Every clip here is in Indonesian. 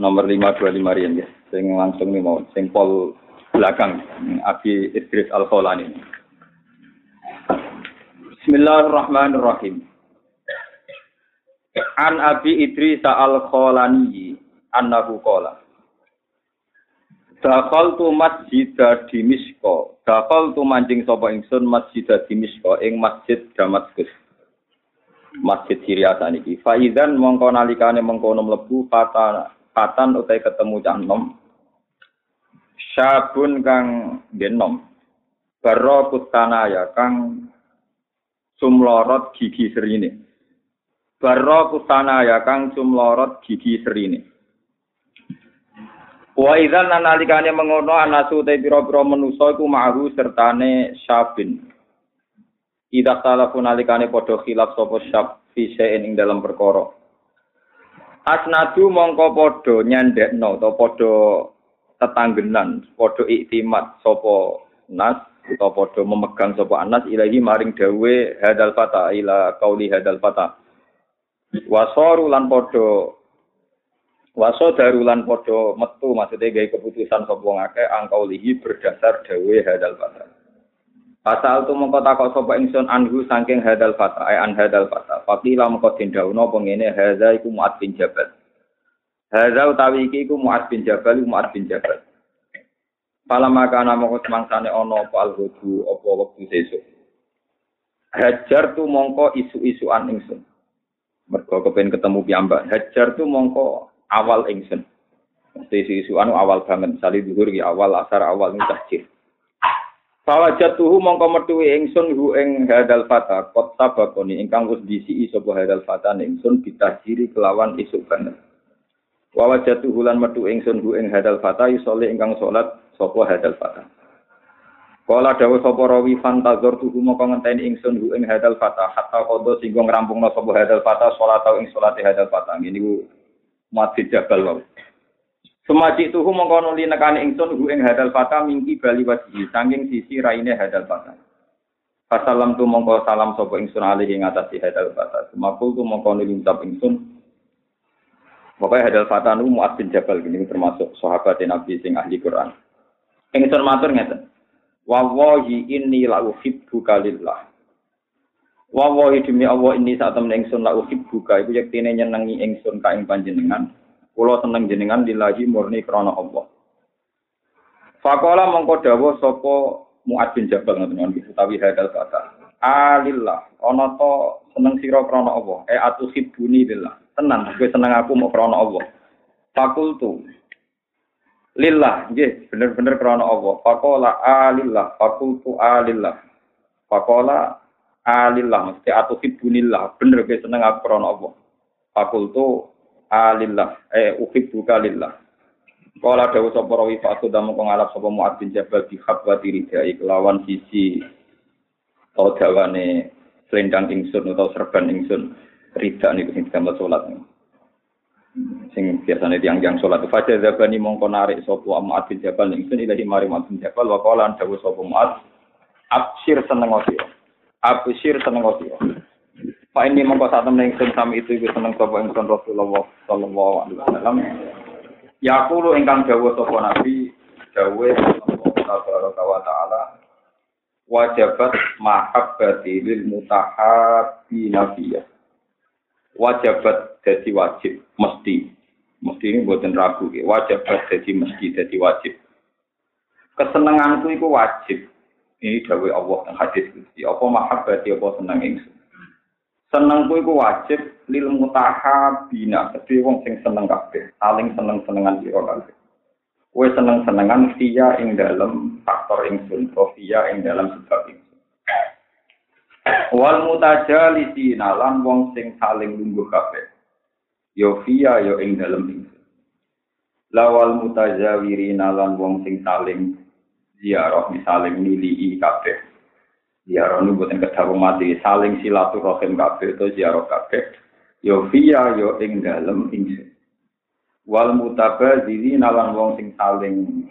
Nomor 525 rian ya. Sing langsung nih mau sing pol belakang Abi Idris Al Kholani. Bismillahirrahmanirrahim. An Abi Idris Al Kholani annahu qala Dakal tu masjid Dimisko. Dakal tu mancing sapa ingsun masjid Dimisko ing masjid Damaskus. Masjid Syria saniki. Faizan mongko nalikane mengkono mlebu fata fatan utai ketemu cah nom. Syabun kang genom. Baro kutanaya kang sumlorot gigi serine. Baro kutanaya kang sumlorot gigi serine. Wa idzan nalikane mengono anasu te pira-pira manusa iku mahu sertane syabin. Ida salafu nalikane padha khilaf sapa syab fi ing dalam perkara. Asnadu mongko padha nyandekno utawa padha tetanggenan, padha iktimat sapa nas utawa padha memegang sapa anas ilahi maring dawe hadal fata ila qauli hadal fata. Wasoru lan padha Waso darulan podo metu maksudnya gaya keputusan sapa ngake angkau lihi berdasar dawe hadal fata. Pasal tu mengko takok sapa ingsun anhu saking hadal fata ay an hadal fata. Fakila mengko dindauno pengene hadza iku Muad bin Jabal. Hadza utawi iki iku Muad bin Jabal Muad bin Jabal. Pala maka ana mongko semangsane ana apa alhudu apa wektu sesuk. Hajar tu mongko isu-isuan ingsun. Mergo kepen ketemu piyambak. Hajar tu mongko awal ingsun. Mesti isu-isu anu awal banget, misalnya ya awal asar awal ini tahjir. Fawajatuhu mongko metuwi ingsun hu ing hadal fata kot sabakoni ingkang wis disi sapa hadal fata ingsun bitahjiri kelawan isuk banget. Wawajatuhu lan metu ingsun hu ing hadal fata yusole ingkang salat sapa hadal fata. Kala dawa sapa rawi fantazor tuhu mongko ngenteni ingsun hu ing hadal fata hatta kodo singgo ngrampungna sapa hadal fata salat ing salate hadal fata. Ini Masjid Jabal wau. Semaji tuhu mengkono li nekani ingsun hu ing hadal fata mingki bali wajhi saking sisi raine hadal fata. Fasalam tu mongko salam sapa ingsun alih ing atase hadal fata. Semakul tu mongko ngucap ingsun Pokoknya hadal fata nu Mu'ad bin Jabal ini termasuk sahabat Nabi sing ahli Quran. Ingsun matur ngeten. Wallahi inni la uhibbu kalillah. Wallahi demi Allah ini saat temen ingsun la uhibbuka iku yektine nyenengi ingsun ka ing panjenengan. Kula seneng jenengan lillahi murni krana Allah. Fakola mongko dawuh sapa Muad bin Jabal ngoten utawi hadal kata. Alillah ana to seneng sira krana Allah. E atuhibbuni lillah. Tenang, kowe seneng aku mau krana Allah. Fakultu Lillah, nggih, bener-bener krana Allah. Fakola alillah, fakultu alillah. Fakola alillah mesti atau hibunillah bener ke seneng aku krana Allah fakultu alillah. Eh uhibbuka lillah Kala dawu sapa rawi fa aku damu kang alap sapa Muad bin Jabal di khabwati ridai kelawan sisi dawane selendang ingsun atau serban ingsun. Rida niku sing digambar salat. Sing biasane tiang-tiang salat. Fajar zabani mongko narik sapa Muad bin Jabal ingsun ilahi mari Muad bin Jabal. Wa qala dawu sapa Muad absir seneng sira Abusir seneng. Pak ini mongko saat temen ingsun sami itu iku seneng sapa ingsun Rasulullah sallallahu alaihi wasallam. Ya kulo ingkang dawuh sapa Nabi dawuh Allah taala wajabat mahabbati lil mutahabbi nabiyya. Wajabat jadi wajib mesti mesti ini buatan ragu ya. wajabat jadi mesti jadi wajib kesenanganku itu wajib ini dawe Allah dan hadis Gusti. Apa mahabbati apa seneng ingsun. Senengku iku wajib lil mutahabina, kedhe wong sing seneng kabeh, saling seneng-senengan sira kabeh. Kowe seneng-senengan via ing dalam faktor ingsun, via ing dalam sebab ingsun. Wal mutajalisina lan wong sing saling lungguh kabeh. Yo via yo ing dalam ingsun. lawal mutazawirina lan wong sing saling ziarah saling nilii kabeh ziarah nu boten kedawu mati. Saling silaturahim kabeh to ziarah kabeh. Yo fiya yo ing dalem ingsun wal mutabadzirina lan wong sing saling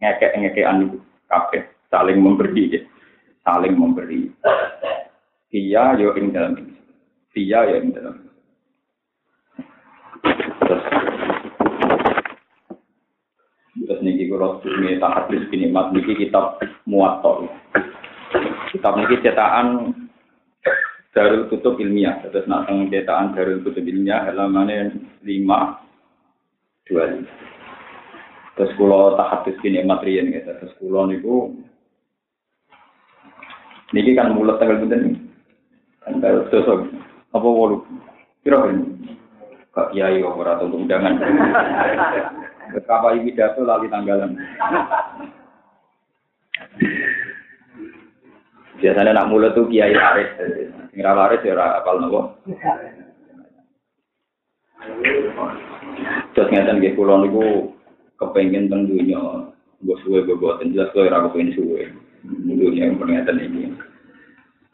ngekek-ngekekan kabeh. Saling memberi ya. saling memberi. Dia yo ing dalam ingsun Dia yo ing dalam terus. Terus niki kula sunni tahadus mat niki kitab muwatta. Kitab niki cetakan Darul Kutub Ilmiah. Terus nak cetakan Darul Kutub Ilmiah halaman 5 25. Terus kula tahadus mat riyen gitu. Terus kula niku niki kan mulut tanggal pinten nih. Tanggal sosok apa wolu. Kira-kira Kak Kiai ora undangan. Kapal pidato lali tanggalan. Biasanya nak mulut tuh kiai laris, ngira laris ya apal nopo. Terus ngeten nggih kula niku kepengin teng dunya, mbok suwe jelas kok ora suwe. Dunya yang ngeten iki.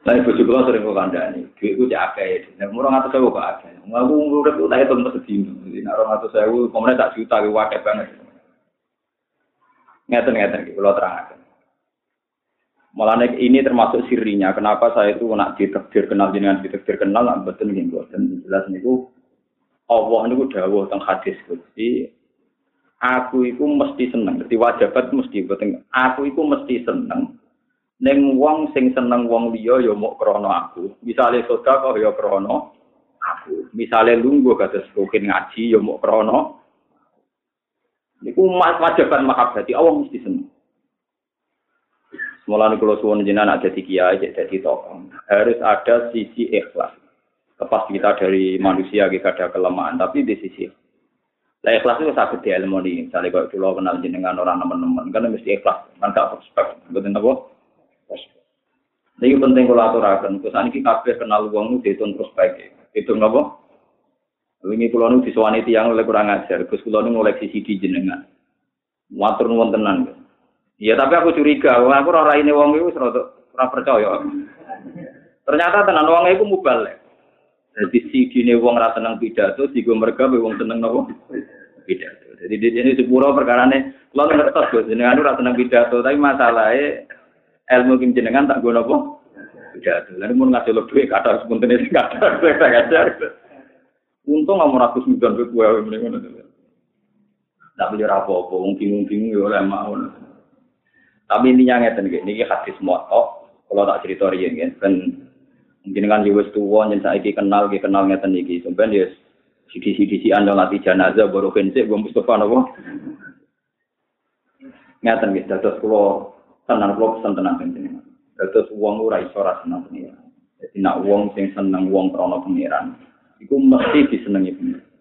Lah ibu juga sering kok kandani, duitku cek akeh, nek murah ngatus sewu kok akeh. Aku ngurut tuh tak jadi tak juta, gue akeh banget. Ngeten ngeten, kalau terangkan. Malah ini termasuk sirinya, kenapa saya itu nak ditekdir kenal dengan ditekdir kenal, nak betul gitu. Dan jelas niku Allah niku dawuh tentang hadis Gusti, aku itu mesti seneng. Jadi wajibat mesti betul. Aku itu mesti seneng Neng wong sing seneng wong liya ya mau krono aku. Misale sedekah ya krono aku. Misale lungguh kados rukin ngaji ya mau krono. Niku wajiban mahabbati Allah mesti seneng. Mulane kula suwun jenengan ada di kiai jadi tokoh. Harus ada sisi ikhlas. Lepas kita dari manusia kita ada kelemahan, tapi di sisi lah ikhlas itu sakit di ilmu ini. Misalnya kalau dulu kenal jenengan orang teman-teman, kan mesti ikhlas. Kan gak prospek. Betul apa? Ini penting kalau aturakan. Terus ini kabeh kenal uang itu terus baik. Hitung apa? Ini kulo nu disewani tiang oleh kurang ajar. Terus kulo nu ngoleksi CD jenengan. Matur nuwun tenan. Iya tapi aku curiga. Aku ora ini wong itu ora percaya. Ternyata tenan wong itu mubal. Jadi CD ini wong rasa seneng pidato, si gue mereka wong seneng nopo pidato. Jadi di sini sepuro ini, lo ngertos gue jenengan rasa seneng pidato, tapi masalahnya ilmu kim jenengan tak apa? Tidak ada. Lalu mau ngasih lo duit kata sepunten itu kata saya ngajar. Untung mau ratus miliar duit gue mendingan itu. Tak beli apa-apa, wong bingung-bingung ya oleh mau. Tapi intinya ngeten iki, niki hadis muwatta. Kalau tak cerita riyen kan mungkin kan wis tuwa yen saiki kenal ki kenal ngeten iki. Sampeyan ya sidi-sidi anda latih jenazah baru kensik gue Mustafa napa. Ngeten nggih dados kula tenan kula pesen tenan penjenengan. Terus wong ora iso ora seneng pengiran. Jadi nak wong sing seneng wong krana pengiran, iku mesti disenengi pengiran.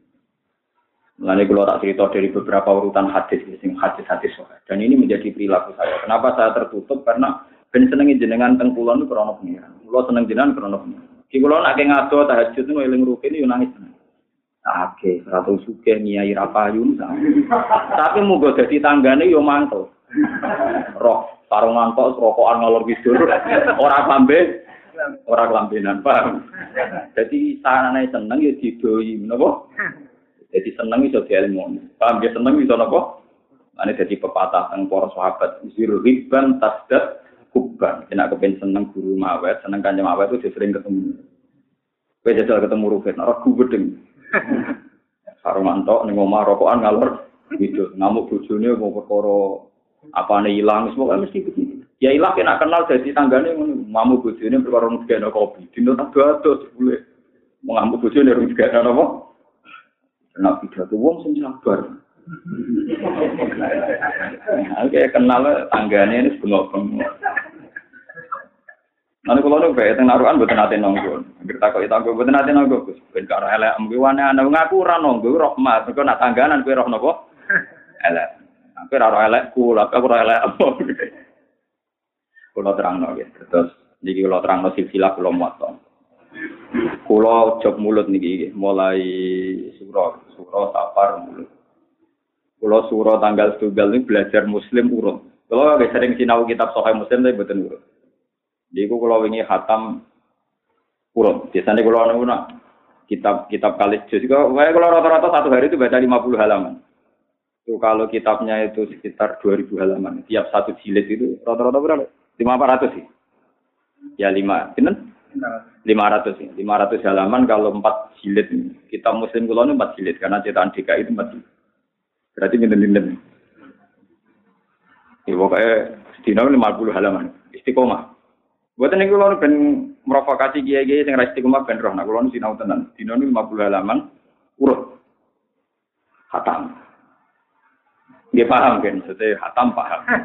Mulane kula tak cerita dari beberapa urutan hadis sing hadis-hadis Dan ini menjadi perilaku saya. Kenapa saya tertutup? Karena ben senengi jenengan teng kula niku krana pengiran. Kula seneng jenengan krana pengiran. Ki kula nek ngado tahajud niku eling rukin yo nangis. Oke, ratu suke nyai rapayun. Tapi muga dadi tanggane yo mantel. Roh sarungan tok rokokan ngalor kidul ora sampe ora kelambenan paham jadi sanane seneng ya didoi napa jadi seneng iso diilmu paham? Ya seneng iso napa ane dadi pepatah teng para sahabat. Zir riban tasdad kuban nek kepen seneng guru mawet seneng kanjeng mawet itu sering ketemu. Kowe jajal ketemu Rufin ora gedeng sarungan tok ning omah rokokan ngalor gitu ngamuk bojone mau perkara apa nih hilang semua mesti begini. Ya hilang kena kenal jadi tanggane mamu bojone perkara ngegeno kopi. Dino tak dodo boleh. Mengamuk bojone rung apa Nak pidato wong sing sabar. Oke, kenal tanggane ini bengok-bengok. Nanti kalau nu bae teng narukan mboten nate nonggo. Anggere takoki tanggo mboten nate nonggo Gus. Ben karo elek mbe wane ana ngaku ora nonggo rahmat. Mergo nak tangganan kowe roh napa? Elek. Aku ora elekku, aku ora elek apa. Kula terangno nggih. Terus niki kula terangno silsilah kula moto. Kula jog mulut niki mulai surah, surah safar mulut. Kalau surah tanggal tunggal ini belajar muslim urut. Agak sering sinau kitab sohail muslim tapi betul urut. Jadi kalau ini hatam urut. Biasanya kalau anak kitab kitab kali juz kalau rata-rata satu hari itu baca 50 halaman. Itu kalau kitabnya itu sekitar 2000 halaman. Tiap satu jilid itu rata-rata berapa? 500 sih. Ya 5. Benar? 500 ya. 500 halaman kalau 4 jilid. Kitab muslim kulo 4 jilid karena cetakan DKI itu 4 jilid. Berarti pinten-pinten. Ya pokoknya sedina 50 halaman. Istiqomah. Buat ini kalau ben merovokasi kiai-kiai yang istiqomah ben roh. Nah kalau sinau tenan. Dina 50 halaman urut. Hatam. Dia paham kan, setelah hatam paham.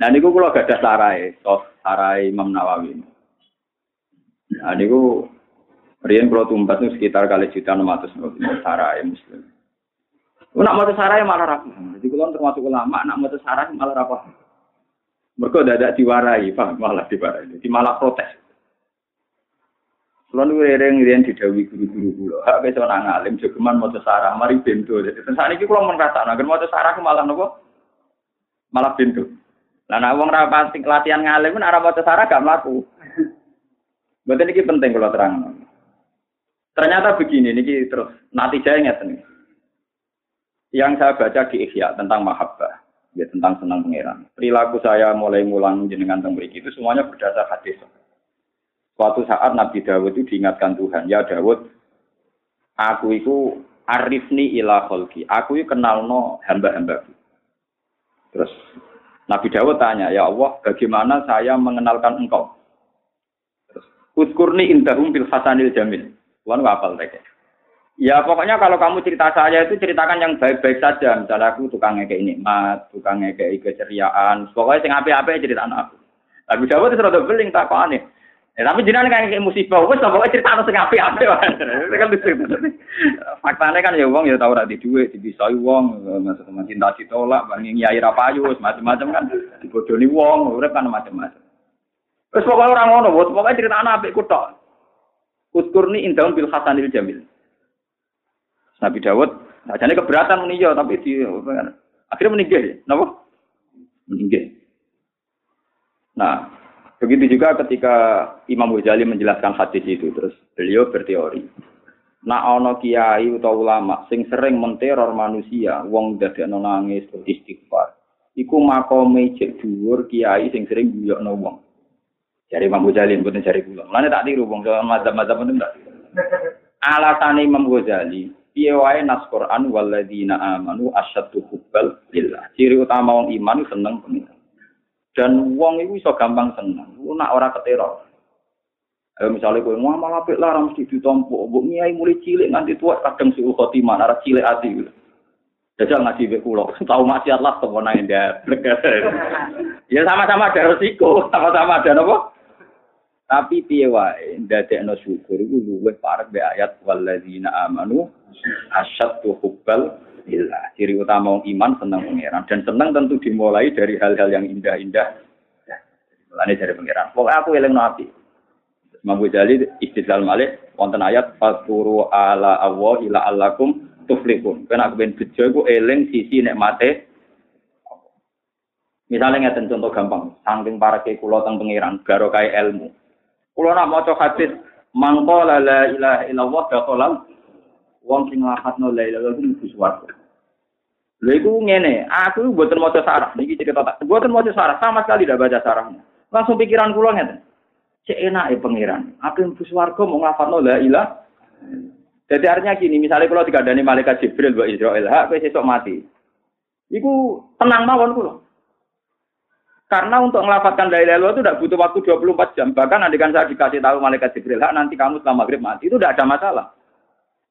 nah ini kalau gak ada sarai, sarai Imam Nawawi. Nah ini Rian kalau tumbat itu sekitar kali juta enam ratus sarai muslim. Nak mau sarai malah rapi. Jadi kalau termasuk ulama, nak mau sarai malah rapi. Mereka tidak diwarai, pak malah diwarai. Jadi malah protes. Kalau nu rering rian didawi guru-guru pulau, hak besok nang alim jogeman mau sarah, mari bento. Jadi saat ini kalau merasa, nah mau sarah malah nopo, malah bento. Lah nak wong ra latihan ngalim ora maca sarah gak mlaku. Mboten iki penting kalau terang. Ternyata begini, ini terus ingat nih. Yang saya baca di Ihya tentang mahabbah, ya tentang senang pangeran. Perilaku saya mulai mulang jenengan tentang itu semuanya berdasar hadis. Suatu saat Nabi Dawud itu diingatkan Tuhan, ya Dawud, aku itu arifni ila kholki, aku itu kenal no hamba-hambaku. Terus Nabi Dawud tanya, ya Allah, bagaimana saya mengenalkan engkau? Uskurni indahum bil hasanil jamil. Tuhan hafal mereka. Ya pokoknya kalau kamu cerita saya itu ceritakan yang baik-baik saja. Misalnya aku tukang ngekei nikmat, tukang ngekei keceriaan. Pokoknya sing api-api cerita anak aku. Tapi Dawud itu rada beling tak aneh. Ya, tapi jenengan kayak kayak musibah, wes pokoknya cerita sing api-api. Itu kan. Faktanya kan ya wong ya tahu rati duit, dibisai wong, masa teman cinta ditolak, banging nyai rapayu, macam-macam kan. Dibodoni wong, urip kan macam-macam. Terus pokoknya orang ngono, pokoknya cerita anak api kutok. Utkurni indahun bil hasanil jamil. Nabi Dawud, jadi keberatan meninjau, tapi di, akhirnya meninggal. Ya. Kenapa? Meninggal. Nah, begitu juga ketika Imam Ghazali menjelaskan hadis itu, terus beliau berteori. Nah, ono kiai atau ulama sing sering menteror manusia, wong dadekno nangis istighfar. Iku makome cek dhuwur kiai sing sering guyokno wong. Dari Imam Ghazali, bukan dari kula. Mulane tak tiru wong mazhab-mazhab itu enggak. Alasan Imam Ghazali, piye wae nas Quran walladzina amanu asyaddu hubbal lillah. Ciri utama wong iman seneng pengiran. Dan wong itu iso gampang seneng. Lu nak ora keteror. Ayo misalnya kowe ngamal apik lah mesti ditompo. Mbok nyai mulai cilik nganti tua kadang suul khotimah, ora cilik ati. Jajal ngaji be kula. Tahu maksiat lah temen nang Ya sama-sama ada resiko, sama-sama ada apa? Tapi piye wae ndadekno syukur iku luwih parek be ayat walladzina amanu asyaddu hubbal billah. Ciri utama wong iman senang pangeran dan senang tentu dimulai dari hal-hal yang indah-indah. Mulane dari pangeran. Pokoke aku eling nabi. Imam Ghazali istidlal malih wonten ayat faturu ala Allah ila allakum tuflihun. Kena aku ben bejo iku eling sisi nikmate Misalnya ngeten contoh gampang, saking para kula teng pangeran, garo kaya ilmu. Kulo nak maca hadis mangko la ilaha illallah dakhalal wong sing nglafadzno la ilaha illallah mlebu swarga. Lha iku ngene, aku mboten maca sarah, niki cerita tak. Mboten maca sarah, sama sekali tidak baca sarahnya. Langsung pikiran kula ngeten. Cek enak ya pangeran. Aku mlebu swarga mau nglafadzno la ilaha Jadi artinya gini, misalnya kalau dikandani malaikat Jibril buat Israel, hak sesuk mati. Iku tenang mawon kula. Karena untuk melafatkan la ilaha itu tidak butuh waktu 24 jam. Bahkan nantikan saya dikasih tahu malaikat Jibril, nanti kamu setelah maghrib mati. Itu tidak ada masalah.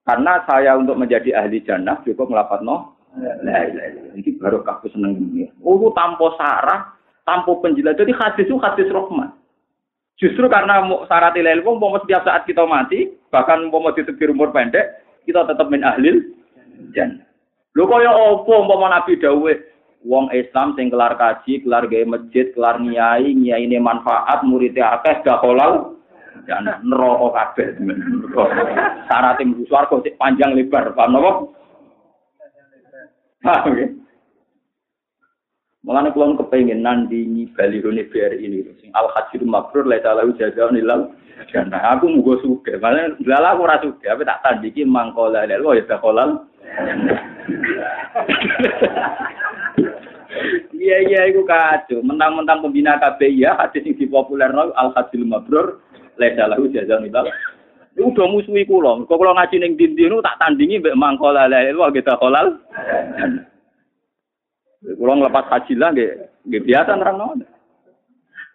Karena saya untuk menjadi ahli jannah cukup melafat no. Ilaha Ini baru kaku seneng ini. Oh, tanpa sarah, tanpa penjelasan. Jadi hadis itu hadis rahmat. Justru karena syarat ilaha illallah, mau setiap saat kita mati, bahkan mau ditebir umur pendek, kita tetap min ahlil jannah. Lho kaya apa mau Nabi dawuh wong Islam sing kelar kaji, kelar gawe masjid, kelar nyai, nyai ini manfaat, muridnya akeh gak kolal, dan neraka kabeh. Syarat mlebu swarga sik panjang lebar, paham napa? Paham ya? Mengenai kulon kepengen nandingi balirone BRI ini, sing al hajir mabrur la taala jaza nilal jannah. Aku mugo suge, malah lala aku ora suge, tapi tak tandiki mangkola lel wa ya kolal. Iya iya iku kacau, mentang-mentang pembina KBI ya hadis sing dipopulerno al hajir mabrur la taala jaza nilal. Iku udah musuhi kula. Kok kula ngaji ning dindi tak tandingi mbek mangkola lel wa kita kolal. Kulo nglepas haji lah nggih nggih biasa nerang ngoten.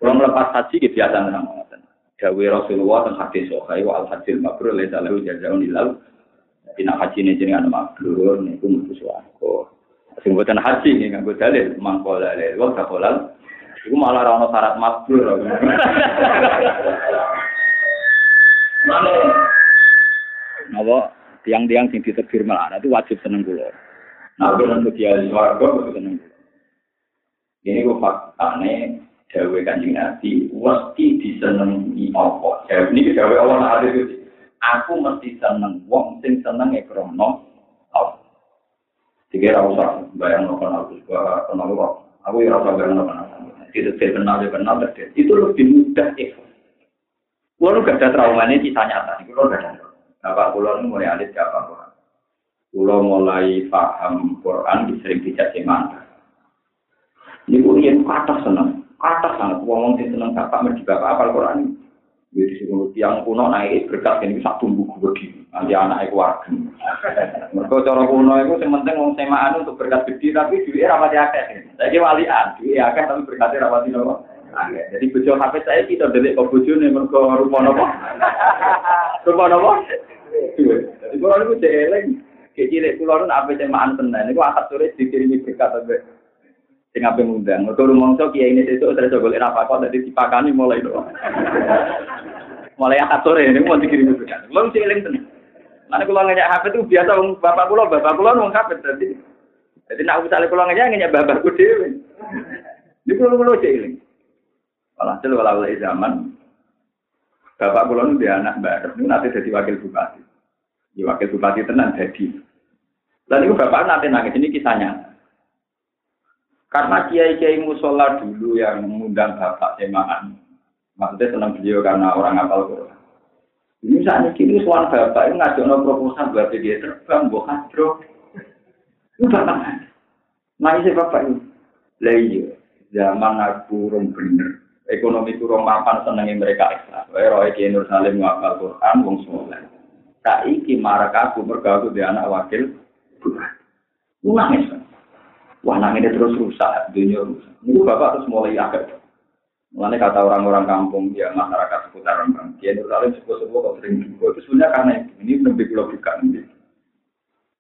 Kulo nglepas haji nggih biasa nerang ngoten. Dawe Rasulullah teng hadis sahih wa al hajil mabrur la talahu jazaa'un ilal. Jadi nak haji ini jenengan mabrur niku mlebu swarga. Sing boten haji nggih nganggo dalil mangkola lel wa kakolal. Iku malah ono syarat mabrur. Napa tiang-tiang sing ditegir malah itu wajib seneng kula. Nah, untuk dia di warga, seneng. Ini gue faktanya, dawe kanjeng Nabi, mesti disenengi apa. Jawab ini dawe Allah nah itu. Aku mesti seneng wong sing seneng e krono Allah. Tiga rasa bayang no kenal juga kenal kok. Aku ya rasa bayang no kenal. Tidak saya kenal Itu lebih mudah ikhlas. Kulo gak ada trauma ini kisah nyata. Kulo gak ada. Bapak kulo ini mulai alit gak apa Kulo mulai paham Quran sering dicaci mana. Ini gue yang kata seneng, kata sangat. Ngomong sih seneng bapak merdi bapak apal Quran. Jadi sih tiang kuno naik berkat ini bisa tumbuh gede. Nanti anak keluarga. Mereka cara kuno itu yang penting ngomong semaan untuk berkat gede tapi duit rapati akeh. Saya kira walian, duit akeh tapi berkatnya rapati nopo. Jadi bojo HP saya kita delik kok bojone mergo rupa nopo. Rupa nopo? Jadi kalau itu jelek. Kecil kulo nu apa semaan tenan. Niku akad sore dikirimi berkat sampe sing ape ngundang. Mergo rumangsa kiai ini sesuk terus golek apa kok dadi dipakani mulai itu. mulai akad sore ini mau dikirimi berkat. Kulo mesti eling tenan. Mana kulo ngajak HP itu biasa wong bapak kulo, bapak kulo wong HP dadi. Jadi nak misalnya kulo ngajak ngajak bapakku dhewe. Ini kulo kulo eling. Walhasil walau zaman bapak kulo nu dia anak baru, nanti jadi wakil bupati. Di wakil bupati tenan jadi. Dan itu bapak nanti nangis ini kisahnya. Karena kiai-kiai musola dulu yang mengundang bapak semaan, maksudnya senang beliau karena orang apal Quran. Ini saat ini suan bapak ini ngajak no proposal buat dia terbang, buat hadro. Itu bapak Nangis bapak ini. Lah iya, zaman aku rum bener. Ekonomi kurang mapan senengi mereka ikhlas. Wae roe Kiai Nur Salim ngapal Quran wong soleh. Saiki marak aku mergo di anak wakil Bukan. Nangis. Wah nangis terus rusak, dunia rusak. Ini bapak terus mulai agak. Mulanya kata orang-orang kampung, ya masyarakat seputar Rembang, dia Nursalim sepuh-sepuh kok sering juga. Itu sebenarnya karena ini lebih bukan.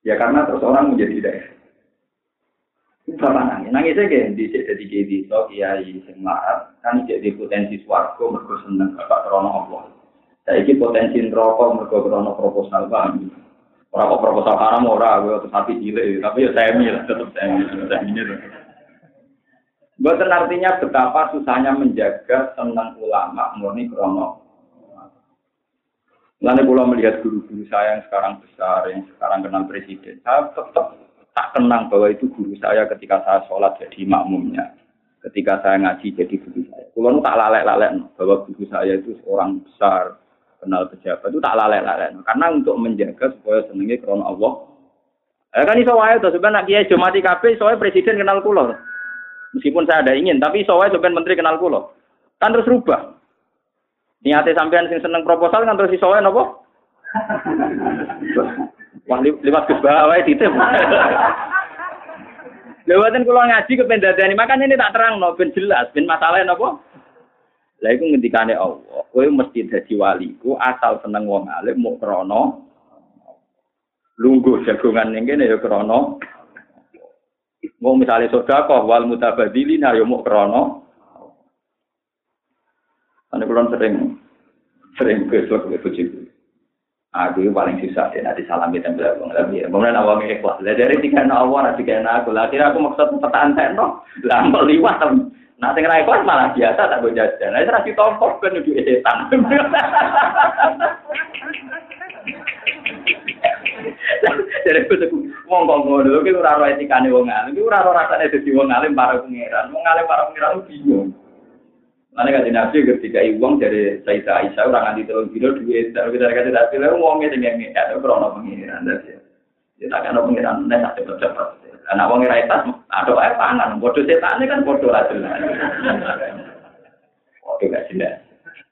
Ya karena terus orang menjadi daerah. Bapak nangis, nangis aja di jadi jadi so kiai sing kan jadi potensi swargo mergo seneng bapak krono Allah. Saiki potensi neraka mergo krono proposal bang. Ora kok proposal haram ora, gue terus hati cilik, tapi ya saya lah, tetap saya saya itu. Bukan artinya betapa susahnya menjaga senang ulama murni krono. Lalu kalau melihat guru-guru saya yang sekarang besar, yang sekarang kenal presiden, saya tetap tak kenang bahwa itu guru saya ketika saya sholat jadi makmumnya. Ketika saya ngaji jadi guru saya. Kalau tak lalek-lalek bahwa guru saya itu seorang besar, kenal pejabat itu tak lalek-lalek. Karena untuk menjaga supaya senengnya krono Allah. Eh kan iso wae to sebenarnya kiai Jomati kabeh soalnya presiden kenal kula. Meskipun saya ada ingin, tapi soalnya sebenarnya menteri kenal kula. Kan terus rubah. Niatnya sampean sing seneng proposal kan terus iso wae? Wah lewat Gus wae titip. Lewatin kula ngaji ke pendadani, makanya ini tak terang no, ben jelas, ben masalahnya napa? Lah iku ngendikane Allah, kowe mesti dadi waliku asal seneng wong alim mau krana lungguh jagongan ning kene ya krana mau misalnya sedekah wal mutabadilin ya mau krana Ane kulon sering sering besok ke bojoku. Aku paling susah deh nanti salam kita bilang lebih. Kemudian awalnya ikhlas. Lah dari tiga awal nanti kayak aku. Lah aku maksud pertahanan tekno. Lah liwat Nah, ra ikhlas malah biasa tak go jajan. Lah ora ditompo ben duwe setan. Jadi aku wong kok ngono ki ora ora etikane wong alim, ki ora ora rasane wong alim para pangeran. Wong alim para pangeran bingung. Mana kan nabi ketika uang dari Sayyidah Aisyah orang anti telur kilo duit, tapi kita kata tapi lalu uangnya dengan ada krono pengiran dari ya tak ada pengiran, nih tak cepet cepet. Anak uangnya raitas, ada air pangan, bodoh setan kan bodoh lah jelas. Oke gak jelas.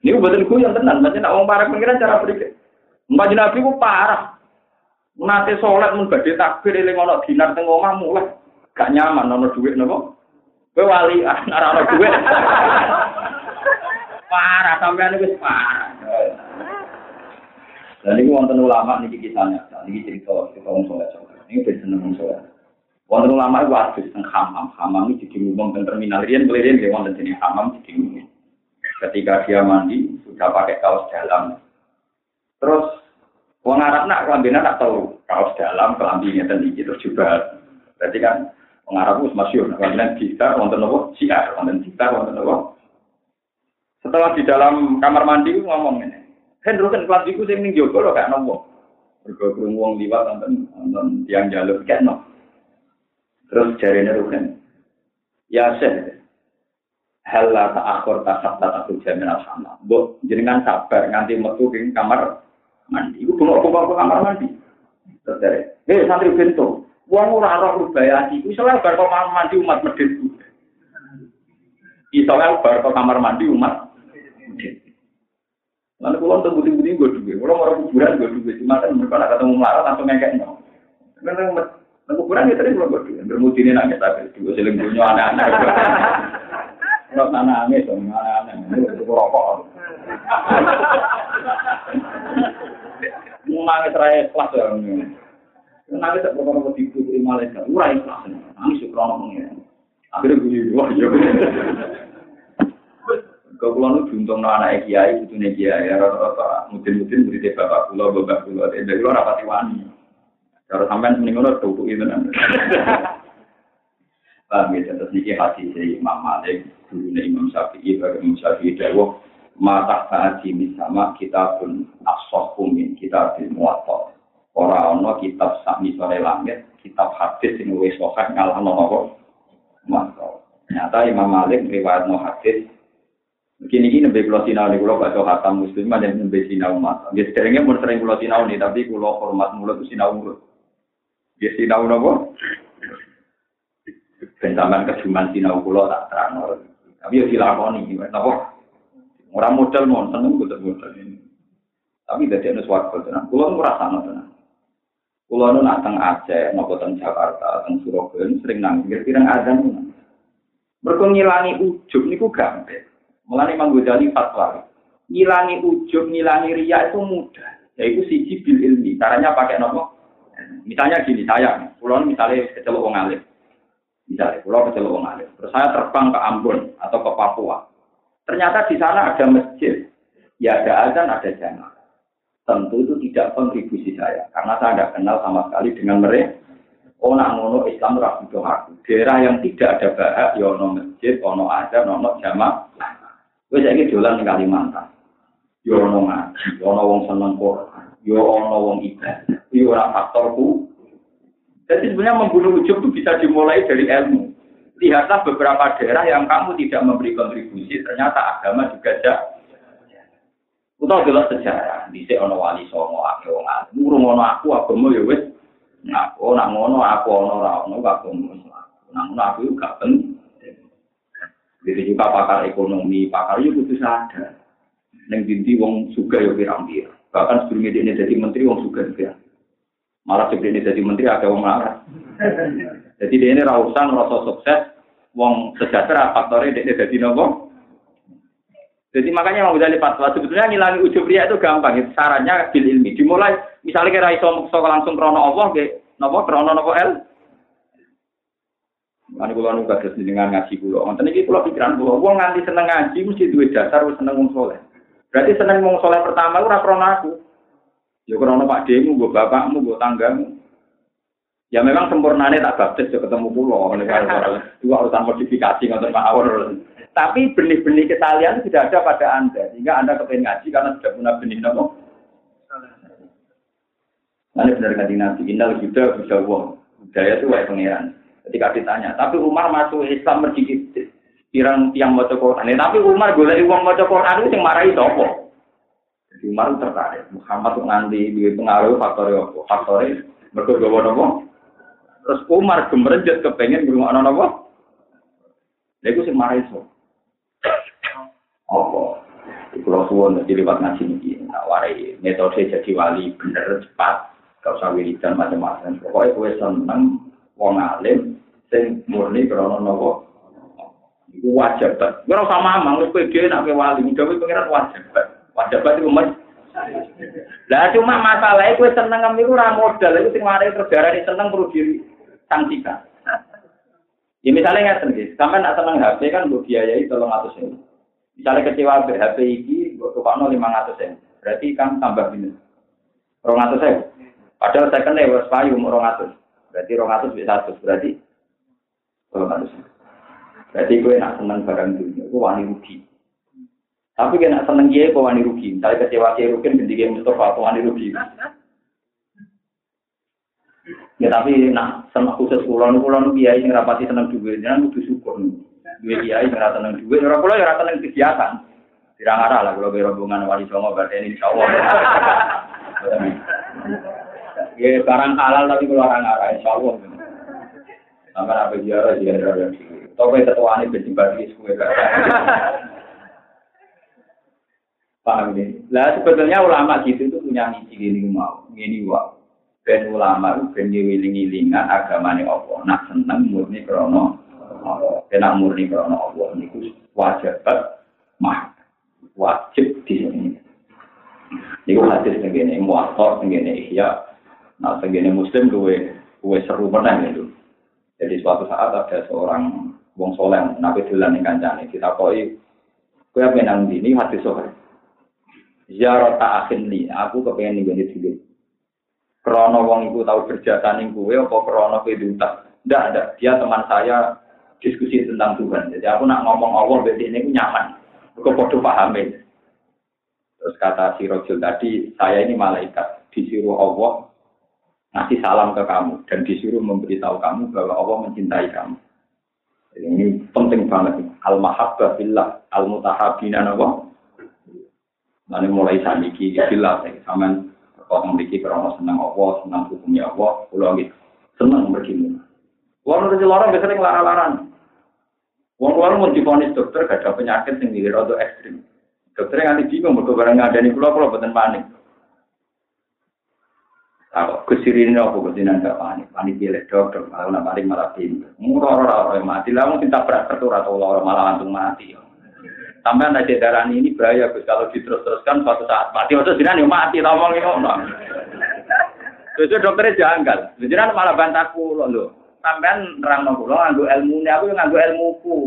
Ini gue yang tenang, macam nak uang para pengiran cara berikut. Mbak Nabi ku parah. Nate sholat mun badhe takbir eling ana dinar teng omah mulai gak nyaman ana dhuwit napa? Kowe wali ora ana dhuwit. Parah sampean wis parah. Dan ini wonten ulama niki kisahnya, niki cerita cerita wong soleh Ini ben seneng wong soleh. Wonten ulama itu adus teng hamam, hamam ini jadi ngomong teng terminal rian kelirin dia wonten jenis hamam jadi. Ketika dia mandi sudah pakai kaos dalam, terus Wong Arab nak kelambina tak tahu kaos dalam kelambinya tadi itu juga. Berarti kan wong Arab itu masyur. Kelambinan kita wonten nopo siar, wonten kita wonten nopo. Setelah di dalam kamar mandi ngomong ini, Hendro kan kelambiku sing ning jogo lho gak nopo. Mergo krungu wong liwat nonton nonton tiang jalur kayak no. Terus jarene Ruhen. Ya seh. Hela tak akhir tak tak jamin sama. Bu, jenengan sabar nganti metu ing kamar mandi. Iku bengok bengok kamar mandi. Terus dari, eh santri bento, uang ora roh rubaya iku soalnya bar kamar mandi umat medit. Bar kamar mandi umat. Lalu kalau untuk budi-budi gue duwe, kalau mau kuburan gue duwe, cuma kan mereka ketemu melarat langsung ngekek no. Karena kuburan ya tadi belum gue duwe, bermudi ini nangis tapi gue seling punya anak-anak. Kalau tanah aneh, aneh-aneh, itu rokok. nangis raya ikhlas ya. Nangis tak pernah mau tipu di Malaysia, ura ikhlas. Nangis ya krono pengiran. Akhirnya gue wah ya. Kau pulang nu juntung no anak kiai, itu nih kiai, rata-rata mungkin-mungkin beri bapak pulau, bapak pulau, dari luar rapati wani. Kalau sampai meninggal tuh tuh itu nanti. Paham ya, terus niki hati si Imam Malik, dulu Imam Syafi'i, bagi Imam Syafi'i, Dewa, mata saat ini sama kita pun asohumin kita di muatok orang ono kitab sami sore langit kitab hadis yang wis sokat ngalah nopo mantap nyata Imam Malik riwayat no hadis Begini ini nabi pulau sinau nih pulau baca hatam muslim ada nabi sinau umat. Dia seringnya pun sering pulau sinau nih tapi pulau hormat mulut sinau mulut. Dia sinau nopo. Bentaman kejuman sinau pulau tak terang. Tapi ya silakoni, nopo. Orang modal mau seneng betul modal ini. Tapi tidak ada suatu tenang. Pulau merasa tenang. Pulau nu teng Aceh, nopo teng Jakarta, teng Surabaya, sering nangis. Kira-kira ada nih. Berkengilangi ujub niku gampang. Mulane Imam Ghazali fatwa. Ngilangi ujub, ngilangi ria itu mudah. Yaitu siji bil ilmi. Caranya pakai nopo. Misalnya gini, saya, pulau misalnya kecelok wong alim. Misalnya, pulau kecelok wong alim. Terus saya terbang ke Ambon atau ke Papua. Ternyata di sana ada masjid, ya ada azan, ada jamaah. Tentu itu tidak kontribusi saya, karena saya tidak kenal sama sekali dengan mereka. Oh, nak ngono Islam ragu aku. Daerah yang tidak ada bahak, ya ono masjid, ono azan, ono jamaah. Wes saiki dolan ning Kalimantan. Yo ya ono ngaji, ya ono wong seneng Quran, yo ya wong ibadah. Ora faktorku. Jadi sebenarnya membunuh ujub itu bisa dimulai dari ilmu lihatlah beberapa daerah yang kamu tidak memberi kontribusi, ternyata agama juga ada. Kita jelas sejarah, di ono wali songo, ake wong alim, ngurung ono aku, agama ya wis, ngaku, nak ngono aku ono ra ono, agama nak ngono aku juga penting. Jadi juga pakar ekonomi, pakar itu kudu sadar. Neng dinti wong suga ya pirang-pirang. Bahkan sebelum ini jadi menteri wong suga ya. Malah sebelum ini jadi menteri ada wong marah. Jadi dia ini rausan rasa sukses, wong sejahtera faktornya dia jadi nopo. Jadi makanya mau jadi fatwa sebetulnya ngilangi ujub ria itu gampang. Itu sarannya bil ilmi. Dimulai misalnya kira iso langsung krono Allah nopo krono nopo el. Mana kulo nu kados dengan ngaji kulo. Wonten iki kulo pikiran kulo, wong nganti seneng ngaji mesti duwe dasar wis seneng wong soleh. Berarti seneng wong soleh pertama ora krono aku. Ya krono Pak Demu, gue bapakmu, gue tanggamu. Ya memang sempurnanya tak baptis ya ketemu pulau. Dua urusan modifikasi nggak mawon. Tapi benih-benih kesalian tidak ada pada Anda. Sehingga Anda kepengen ngaji karena sudah punya benih nopo. Nanti benar kanjeng Nabi, innal huda bisa wong. Budaya itu kayak pangeran. Ketika ditanya, tapi Umar masuk Islam mergi pirang tiang maca Quran. Tapi Umar golek wong maca Quran itu sing marahi sapa? Jadi Umar tertarik. Muhammad tuh nganti di pengaruh faktor apa? Faktor mergo gawa napa? Terus Umar gemerenjet kepengen ngrungokno napa? Lha iku sing marahi sapa? Apa? Kalau suwon jadi lewat ngaji ini, nah, warai metode jadi wali bener cepat, gak usah wiridan macam-macam. Pokoknya gue seneng wong alim sing murni krana napa. Iku wajib banget. Ora usah mamang wis pede nek wali, wis pengiran wajib. Wajib iku mas. Lah cuma masalahnya gue seneng ngem iku ora modal, iku sing mari terdarani seneng perlu diri sanksikan. Ya misalnya nggak sendiri, sampai nak seneng HP kan gue biayai tolong atus ini. Misalnya kecewa HP ini, gue tukar lima ratus ini. Berarti kan tambah minus. Rong atus saya. Padahal saya kena wes payu rong atus. Berarti rong atus bisa satu. Berarti rong atus. Berarti gue nak seneng barang dunia, gue wani rugi. Tapi gue nak seneng dia, gue wani rugi. Misalnya kecewa dia rugi, ganti dia Mustafa, gue wani rugi. Ya tapi nak seneng khusus kulon, kulon biaya yang rapati seneng duit, jangan butuh syukur. Duit biaya yang rasa seneng duit, orang kulon yang rasa seneng kegiatan. Tidak arah lah kalau rombongan wali songo berarti ini insya. Ya barang halal tapi orang arah insya Allah. Sampai apa ziarah ziarah ya. Tapi ketua ini benci bagi sekue Paham ini? Lah sebetulnya ulama gitu itu punya misi ini mau, ini wow. Ben ulama itu ben ngiling-ngilingan agamane Allah. Nak seneng murni krono Allah. Murni krono Allah niku wajib mah wajib di sini. Iku hadis tenggene muwatta tenggene ihya. Nah tenggene muslim gue gue seru pernah gitu. Jadi suatu saat ada seorang wong soleh nabi dolan ning kancane ditakoki kowe apa nang ini hadis sore. Ziarah tak akhir nih, aku kepengen nih dulu. Krono wong iku tahu berjasa ning kowe apa krono kowe diutak? Ndak ada, dia teman saya diskusi tentang Tuhan. Jadi aku nak ngomong Allah berarti ini nyaman. Kok podo pahami. Terus kata si Rojul tadi, saya ini malaikat, disuruh Allah ngasih salam ke kamu dan disuruh memberitahu kamu bahwa Allah mencintai kamu. Ini penting banget. Al mahabbah billah, al mutahabina nawa. Nanti mulai saniki billah, sama kalau memiliki karena senang Allah, senang hukumnya Allah, pulau gitu. Senang begini. Wong udah orang biasanya ngelarang-larang. Wong luar mau difonis dokter gak ada penyakit yang diri rada ekstrim. Dokter yang nanti bingung mergo barang ngadani kula kula boten panik. Aku kesirin apa kesinan gak panik, panik dia dokter, malah nak panik malah pinter. Murah orang mati, lah mungkin tak berat tertur atau orang malah langsung mati. Sampai ada darah ini bahaya Gus kalau diterus-teruskan suatu saat mati, waktu sini mati, ngomong ngono. Terus dokternya janggal, jenengan malah bantahku loh sampean nerang nang kula nganggo ilmune aku yo nganggo ilmuku.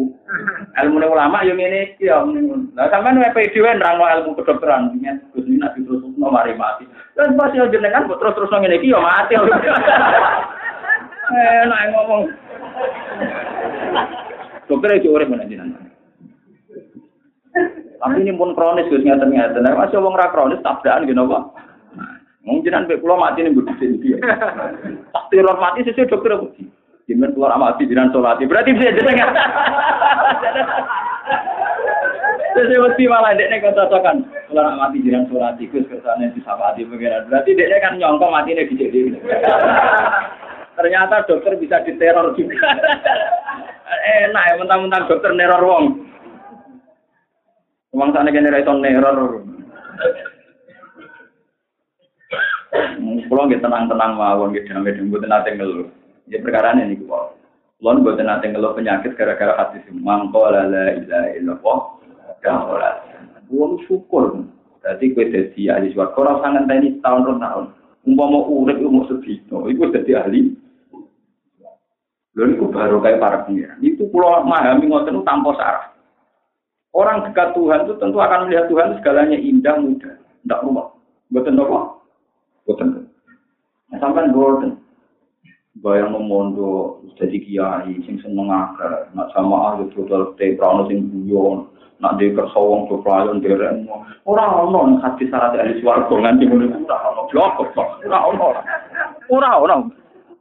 Ilmune ulama yo ngene iki yo. Lah sampean wae dhewe nerang ilmu kedokteran nyet Gus nak diterusno mari mati. Lan pas yo jenengan terus-terus ngene iki yo mati. Eh nek ngomong. Dokter itu urip menawa jenengan. Tapi ini pun kronis Gus ngeten-ngeten. Nek masih wong ra kronis tabrakan gitu apa? Mungkin jenengan mbek kula mati ning bodho iki. Tak teror mati sesuai dokter aku. Jimin keluar amati jiran solati. Berarti bisa jadi Jadi mesti malah dia kan cocokan. Keluar amati jiran solati. Gus kesannya di sapati pengiran. Berarti dia kan nyongko mati nih di Ternyata dokter bisa diteror juga. Enak ya mentang-mentang dokter neror wong. Uang sana generator neror. Kalau nggak tenang-tenang mawon gitu, nggak dimbuat nanti ngeluh. Ya perkara ini kok. Lalu buat nanti ngeluh penyakit gara-gara hati si mangko lala ilah illallah kamola. Wong syukur. Berarti gue jadi ahli. Kau rasa ngenteni tahun per tahun. Umpama urip umur sedino, itu jadi ahli. Lalu itu baru kayak para pengiran. Itu pulau memahami ngoten tanpa sarah. Orang dekat Tuhan itu tentu akan melihat Tuhan segalanya indah, mudah. Tidak rumah. Betul apa? Betul. Nah, sampai golden bayang memondo jadi kiai sing seneng nak sama ahli total te prano sing guyon nak di kersa wong do pelayon derek ora ono hadis syarat ahli swarga nganti ngono ora ono blok ora ono ora ono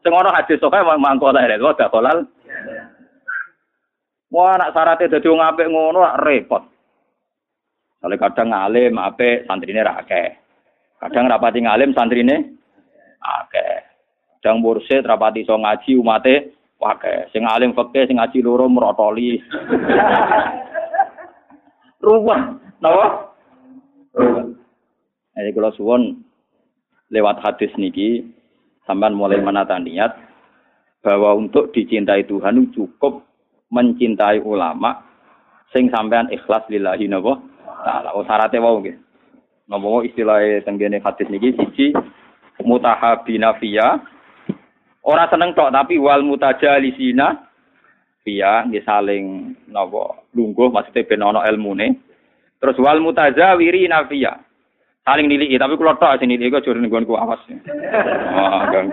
sing ono hadis sok mangko ta rek gak kolal wah nak syaratnya dadi wong apik ngono repot Kalau kadang ngalim, ape santrine ra. Kadang rapati ngalim santrine akeh. Kadang mursid rapati iso ngaji umate akeh. Sing alim fikih, sing ngaji loro merotoli. Ruwet, napa? Jadi kalau suwon lewat hadis niki sampai mulai menata niat bahwa untuk dicintai Tuhan cukup mencintai ulama sing sampean ikhlas lillahi napa taala. Oh syaratnya wau nggih. Ngomong istilah tenggene hadis niki siji mutahabina fiya ora seneng tok tapi wal mutajalisina fiya nggih saling napa lungguh maksudnya ben ana ilmune. Terus wal mutazawiri nafiya. Saling niliki tapi kula tok sing niliki kok jare nggonku awas. Oh, gang.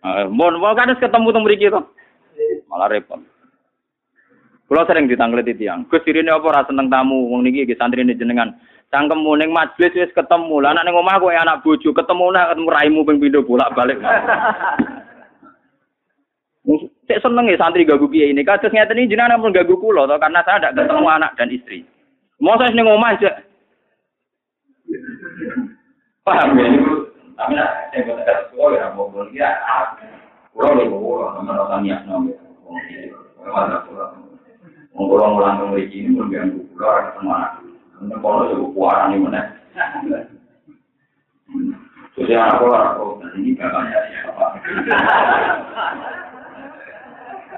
Ah, mon, mau kan ketemu temu mriki to. Malah repot. Kulo sering ditanglet tiang. Gus dirine apa ora seneng tamu wong niki iki santrine jenengan. Cangkemmu ning majelis wis ketemu. Lah anak ning omah kowe anak bojo ketemu nak ketemu raimu ping pindho bolak-balik. Cek seneng ya santri gagu kiai ini. Kados ngeten iki jenengan pun gagu kula to karena saya tidak ketemu anak dan istri. Mau saya ning omah aja. Paham ya? Tapi nak saya buat kata sekolah ya mau boleh ya. Kulo lho kulo nomor niat nomor. Mengkulo ngulang ke mriki ini pun ganggu kulo ora ketemu anak. Mungkin kalau cukup kuaran ini mana? Ya anak kulo aku ini bapaknya siapa? Itu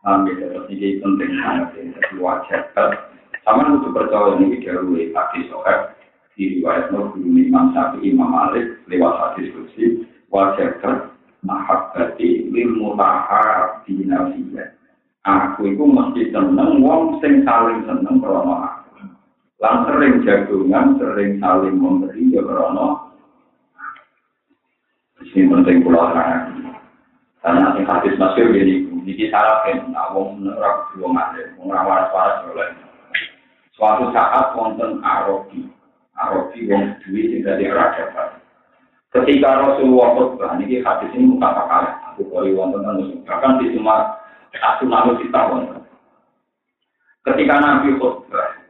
Ambil terus ini penting banget. Jadi wajar. Sama untuk percaya ini dahulu hadis sohab di riwayat Nur Guru Imam Syafi'i Imam Malik lewat hadis kursi wajar mahabbati lil mutaha dinafiyah. Aku itu mesti seneng wong sing saling seneng krono aku. Lan sering jagungan, sering saling memberi ya krono. Ini penting pulau terang. Karena sing hadis masyhur gini, niki syarat kan, nah wong ora kudu wong alim, wong ora waras-waras oleh. Suatu saat wonten Arabi, Arabi wong duwe sing dadi. Ketika Rasulullah khutbah, ini hadis ini muka kalah. Aku kali wonten anu bahkan di semua satu nabi kita wonten. Ketika Nabi khutbah,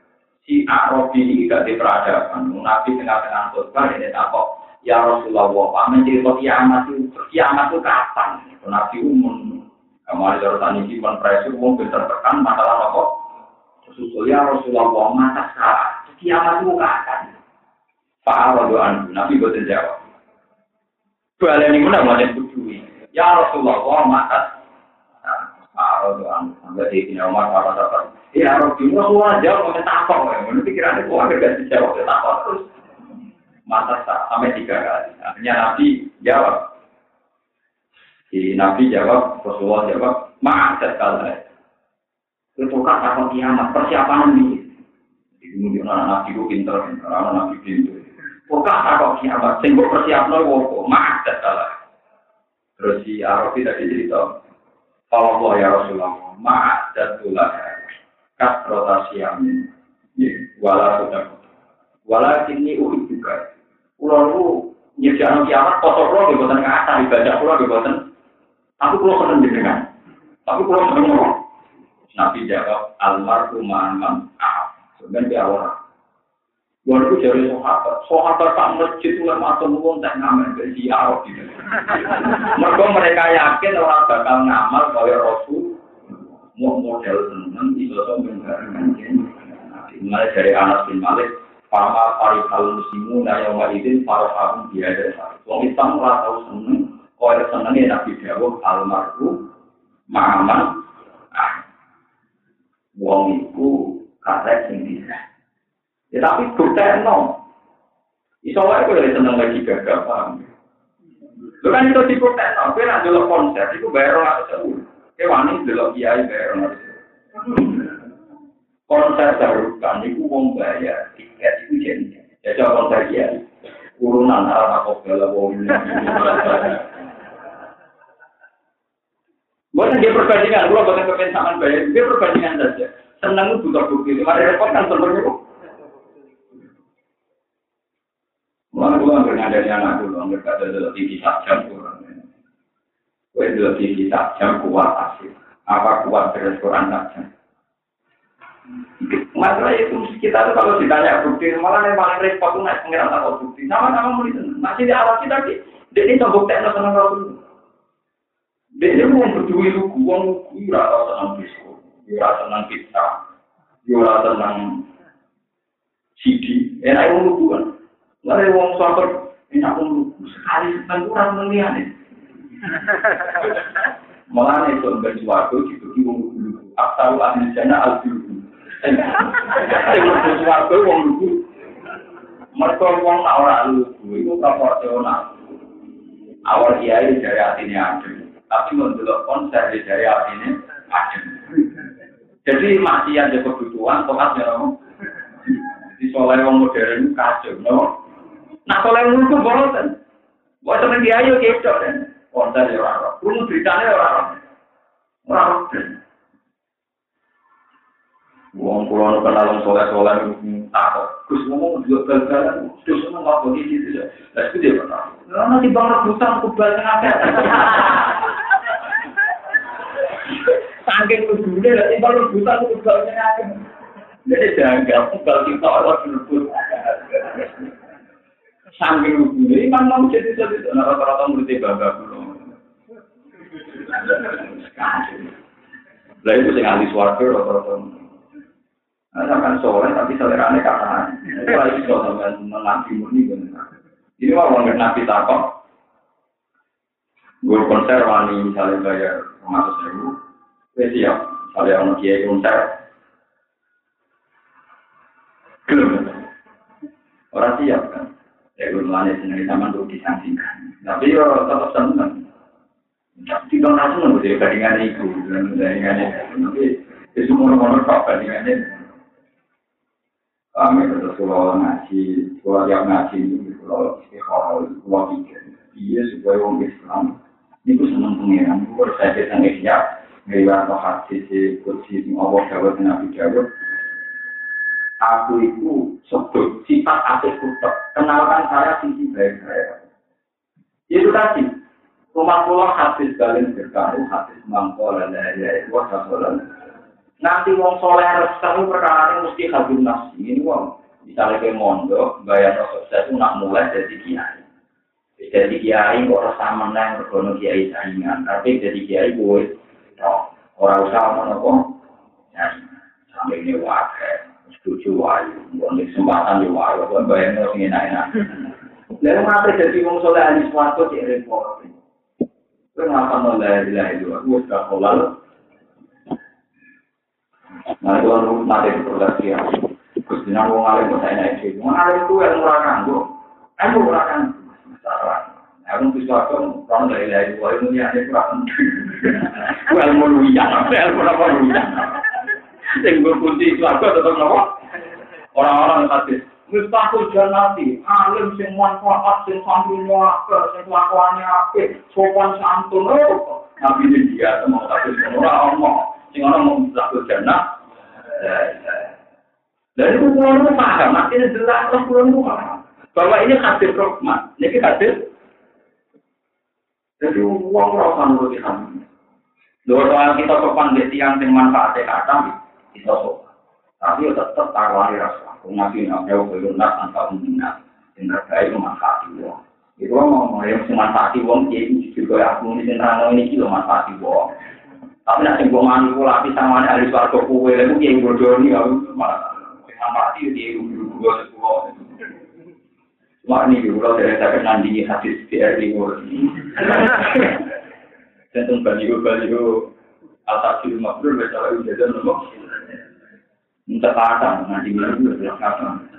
si Arabi ini di peradaban. Nabi tengah-tengah khutbah ini takut. Ya Rasulullah, Pak mencerita kiamat itu, kiamat itu kapan? Nabi umum. Kemarin simpan pressure, umum tertekan masalah apa? Susul ya Rasulullah, mata sekarang. Kiamat itu kapan? Pak Arabi, Nabi betul jawab. Balen ini mana mau kudui. Ya Rasulullah, mata. Rasulullah, sampai di sini Umar apa apa. Ya Rasulullah, jawab mau takut. Menurut pikirannya kok agak gak dijawab takut terus. Mata sampai tiga kali. Akhirnya Nabi jawab. Si Nabi jawab, Rasulullah jawab, maaf sekali. Itu kan takut kiamat, persiapan ini. Kemudian anak Nabi itu pinter, anak Nabi pinter. Pokok takut kiamat, sing persiapno wopo, maaf salah. Terus si Arabi tadi cerita, kalau ya Rasulullah, maaf datulah kas rotasi amin, wala sudah, wala ini uhi juga. Pulau lu nyediakan kiamat, kosong pulau di buatan kata, ibadah pulau di buatan. Aku pulau seneng dengan, tapi pulau seneng Nabi jawab, almarhum ma'aman, ah, sebenarnya dia orang. Walau itu jadi sahabat, sahabat tak masjid itu lama semua tak ngamen dari siar gitu. Mereka mereka yakin orang bakal ngamal kaya Rasul, mau model seneng di sosok dengan Mulai dari Anas bin Malik, Pama Farihal Muslimu Nayoma Idin Faraham Biada Wong Islam ora tau seneng, kaya senengnya Nabi Dawud almarhum Ma'aman wong iku karek sing bisa. Ya tapi bukti no. Iso wae kok seneng lagi gagal paham. Lu kan itu tes, tapi nak dulu konser, itu bayar orang atau sewu. Kewani dulu kiai bayar orang Konser kan, itu uang bayar tiket itu jadi. Ya coba konser kiai. Urunan arah aku bela wong. Bukan dia perbandingan, kalau bukan kepensaman bayar, dia perbandingan saja. Senang itu butuh bukti, mari repot kan sebenarnya. Mulai pulang dengan dari anak dulu, nggak ada dalam TV jam kurang. Kue dalam TV jam kuat asik. Apa kuat terus Quran jam? Masalah itu kita tuh kalau ditanya bukti, malah yang paling repot tuh naik pengiran atau bukti. Sama-sama mulai. Masih di awal kita di, dia ini tombok tekno seneng kalau dulu. Dia ini mau berdua itu uang lugu, rata senang disco, rata senang pizza, rata senang CD. Enak yang lugu kan. Lalu wong sabar enak wong sekali seneng kurang melihat Malah itu enggak suatu gitu di wong lugu. Asal ahli jana al lugu. Wong suatu wong lugu. Mereka wong nak ora lugu itu proporsional. Awal kiai dari hatinya adem, tapi mendelok konser dari hatinya adem. Jadi masih ada kebutuhan, tokat ya, Jadi soalnya orang modern kacau, no? Nah kalau yang nuduh boten, buat temen dia ayo ketok kan, konten ya orang, kurung beritanya orang, orang. Wong kulo kenal soleh soleh takut, terus ngomong juga gagal, terus ngomong apa gitu ya, lah itu dia pernah. Nanti bang rebutan kubal tengah Sangking kudune, nanti bang rebutan kubal tengah Jadi jangan gak kubal kita orang berebut. Saking rukune, imam mau jadi jadi nah rata-rata muridnya bangga dulu. Lah itu sing ahli swarga rata-rata. Nah, sampai sore tapi selera aneh kata Itu lagi kalau sampai mengaji murni benar. Ini mau orang nabi takok. Gue konser wani misalnya bayar ratus ribu. Gue siap. Misalnya orang kiai konser. Orang siap kan. Ya, gue mulai seneng sama untuk disangsikan. Tapi yo tetap seneng. Tidak langsung nggak jadi bandingan itu, bandingan itu. Tapi itu semua orang kok bandingannya. Kami kalau ngaji, yang ngaji itu kalau istiqomah, pikir, iya supaya orang Islam itu seneng pengiran. Dawud aku itu sebut sifat kutek. Kenalkan saya sisi baik saya. Itu tadi. Rumah pulau habis balik berkaru, habis mangkol, dan ya itu wasasolan. Nanti wong soleh resah perkara mesti habis nasi. Ini wong misalnya ke mondok, bayar saya itu nak mulai dari kiai. Jadi kiai kok resah menang berkono kiai saingan, tapi jadi kiai gue orang usah mana kok. Sampai ini wakil. Setuju wayu, bukan kesempatan di wayu, bukan bayang lo sing enak-enak. Lalu ngapa jadi wong soleh ahli suatu cek repot? Kenapa nolak ilah itu? Aku sudah kolal. Nah itu kan mati di produksi ya. Terus jenang wong alim kok saya naik itu. Wong alim itu yang murah kanggo. Kan murah kan. Masalah. Aku bisa aku orang dari ilah itu. Ilmu yang ada kurang. Ilmu luyang. Ilmu apa luyang. Sing gue kunci keluarga tetap nopo. Orang-orang hadis. Mustahil janati, alim sing manfaat, sing santri muaka, sing kelakuannya apik, sopan santun, oh. Nabi ini dia mau hadis orang ngomong, sing orang mau mustahil jannah. Dan itu pulau itu paham, artinya jelas lah pulau itu paham. Bahwa ini hadir rahmat, ini hadir. Jadi uang rasa nuruti kami. Dua soal kita sopan di tiang sing manfaatnya kata, kita sopan. Tapi ya tetap taruhani rasa. Nabi belum nas antar minat. Yang terbaik memanfaati wong. Itu ngomong yang memanfaati wong. Ya itu juga aku ini senang ini manfaati wong. Tapi nanti gue mandi gue lapis sama ada ahli suarga kue. Lalu dia yang bodoh ini. Aku malah manfaati dia yang gue sebuah. Cuma ini kalau dari saya nandingi hadis BRI Dan baliho baliho atas ilmu makhluk, biasa lagi jajan nomor. Untuk kata, nanti minum juga kata.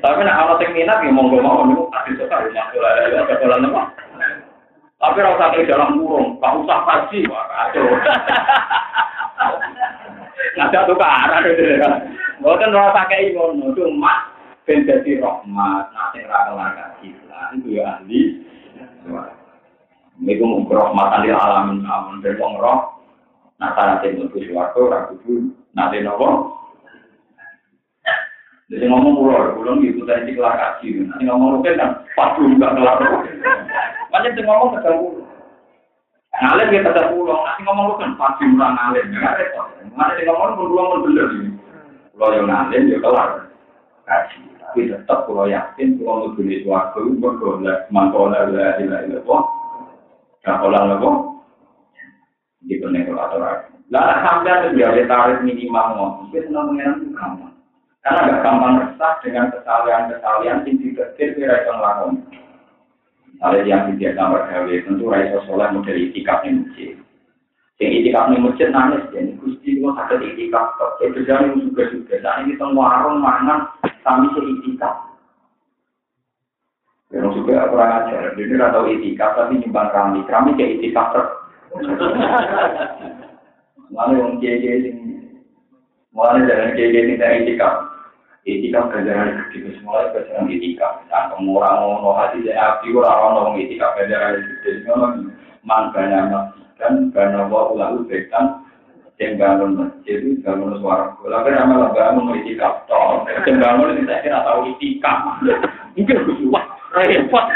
Tapi nak kalau sing minat ya monggo mau niku kasih suka rumah ya bola nama. Tapi ora usah di dalam kurung, gak usah kaji, wah kacau. Ada tukaran gitu ya. Mboten ora pakai ngono, cuma ben dadi rahmat, nate ra kelar kaji. Itu ya ahli. Niku mung rahmatan lil alamin amun ben wong roh. Nah, syarat yang untuk suatu, ragu nanti nopo, Jadi ngomong pulau, pulau gitu tadi kelar kaji. Nanti ngomong rukin kan, pas nggak kelar. Banyak yang ngomong pulau. Ngalim ya kedal pulau, nanti ngomong rukin pas dulu nggak ngalim. Nggak repot. Nanti ngomong pun pulau mau bener. Pulau yang ngalim ya kelar kaji. Tapi tetap pulau yakin, pulau mau beli suatu, berdoa, mangkola, ilah, ilah, ilah, ilah, Gak pola nopo, di penekor atau Lah sampai ada tarif minimal ngomong, mungkin senang mengenai gampang. Karena agak gampang resah dengan kesalahan-kesalahan yang tidak kira yang lakon. Misalnya yang tidak gambar gawe, tentu raiso soleh model itikaf yang masjid. Yang itikaf yang masjid nangis, jadi gusti itu sakit itikaf. Ya berjalan juga-juga. Saat ini teng warung mangan, kami se itikaf. Yang juga kurang ajar. Jadi tidak tahu itikaf, tapi nyumbang kami. Kami kayak itikaf ter. Lalu yang kiai-kiai Mulai jalan kiai-kiai tidak itikaf. Etika ganjaran gede semua ganjaran etika. Nah, orang ngono hati saya api orang orang etika ganjaran gede semua mangkanya dan karena wa ulahu bekan yang bangun masjid bangun suara bola kan amal bangun etika toh yang bangun itu saya kira tahu etika mungkin wah repot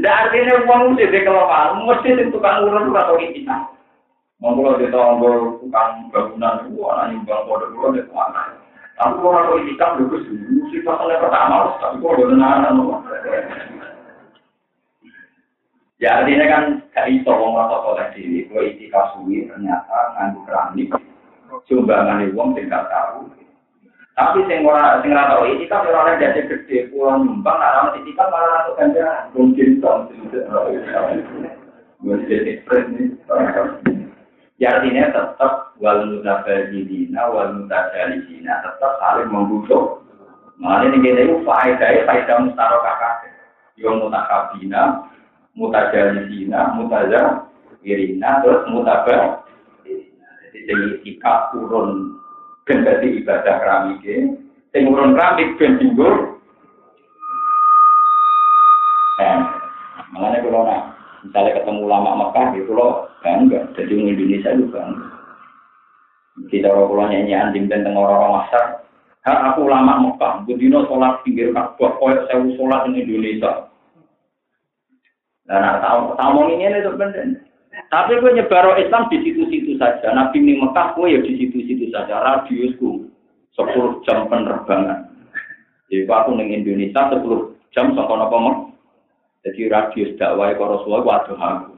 Nggak artinya uang mesti dikelola, mesti tukang urut atau etika. Monggo di bangunan itu anak nyumbang kode di. Tapi kalau aku itikaf dulu sih pasalnya pertama, tapi kalau udah nana Ya artinya kan gak iso wong rasa soleh diri, gue itikaf suwi ternyata nganggu keramik, sumbangan uang tinggal tahu. Tapi sing ora sing ora tau itikaf ora ada jadi gede pulang nyumbang, ora itikaf malah untuk ganjaran. Mungkin. Gue jadi ekspres nih. Ya artinya tetap wal mutabadilina wal mutajalisina tetap saling membutuh. Makanya ini kita itu faedah faedah mustarokah kakek. Yang mutakabina, mutajalisina, mutaja, irina, terus mutabah. Jadi sikap turun kendali ibadah keramik Sing urun keramik ben. Eh, makanya kalau Misalnya ketemu lama Mekah gitu loh, bangga. Jadi orang Indonesia itu bangga. Kita orang pulau nyanyi anjing dan tengah orang masyar. Ha, aku lama Mekah, budino sholat pinggir Ka'bah, saya sholat di Indonesia. Nah, tahu tahu ini itu benar. Tapi gue nyebar Islam di situ-situ saja. Nabi ini Mekah, gue ya di situ-situ saja. Radiusku 10 jam penerbangan. Jadi aku neng Indonesia 10 jam sampai apa jadi radius dakwah ke Rasulullah waduh aku.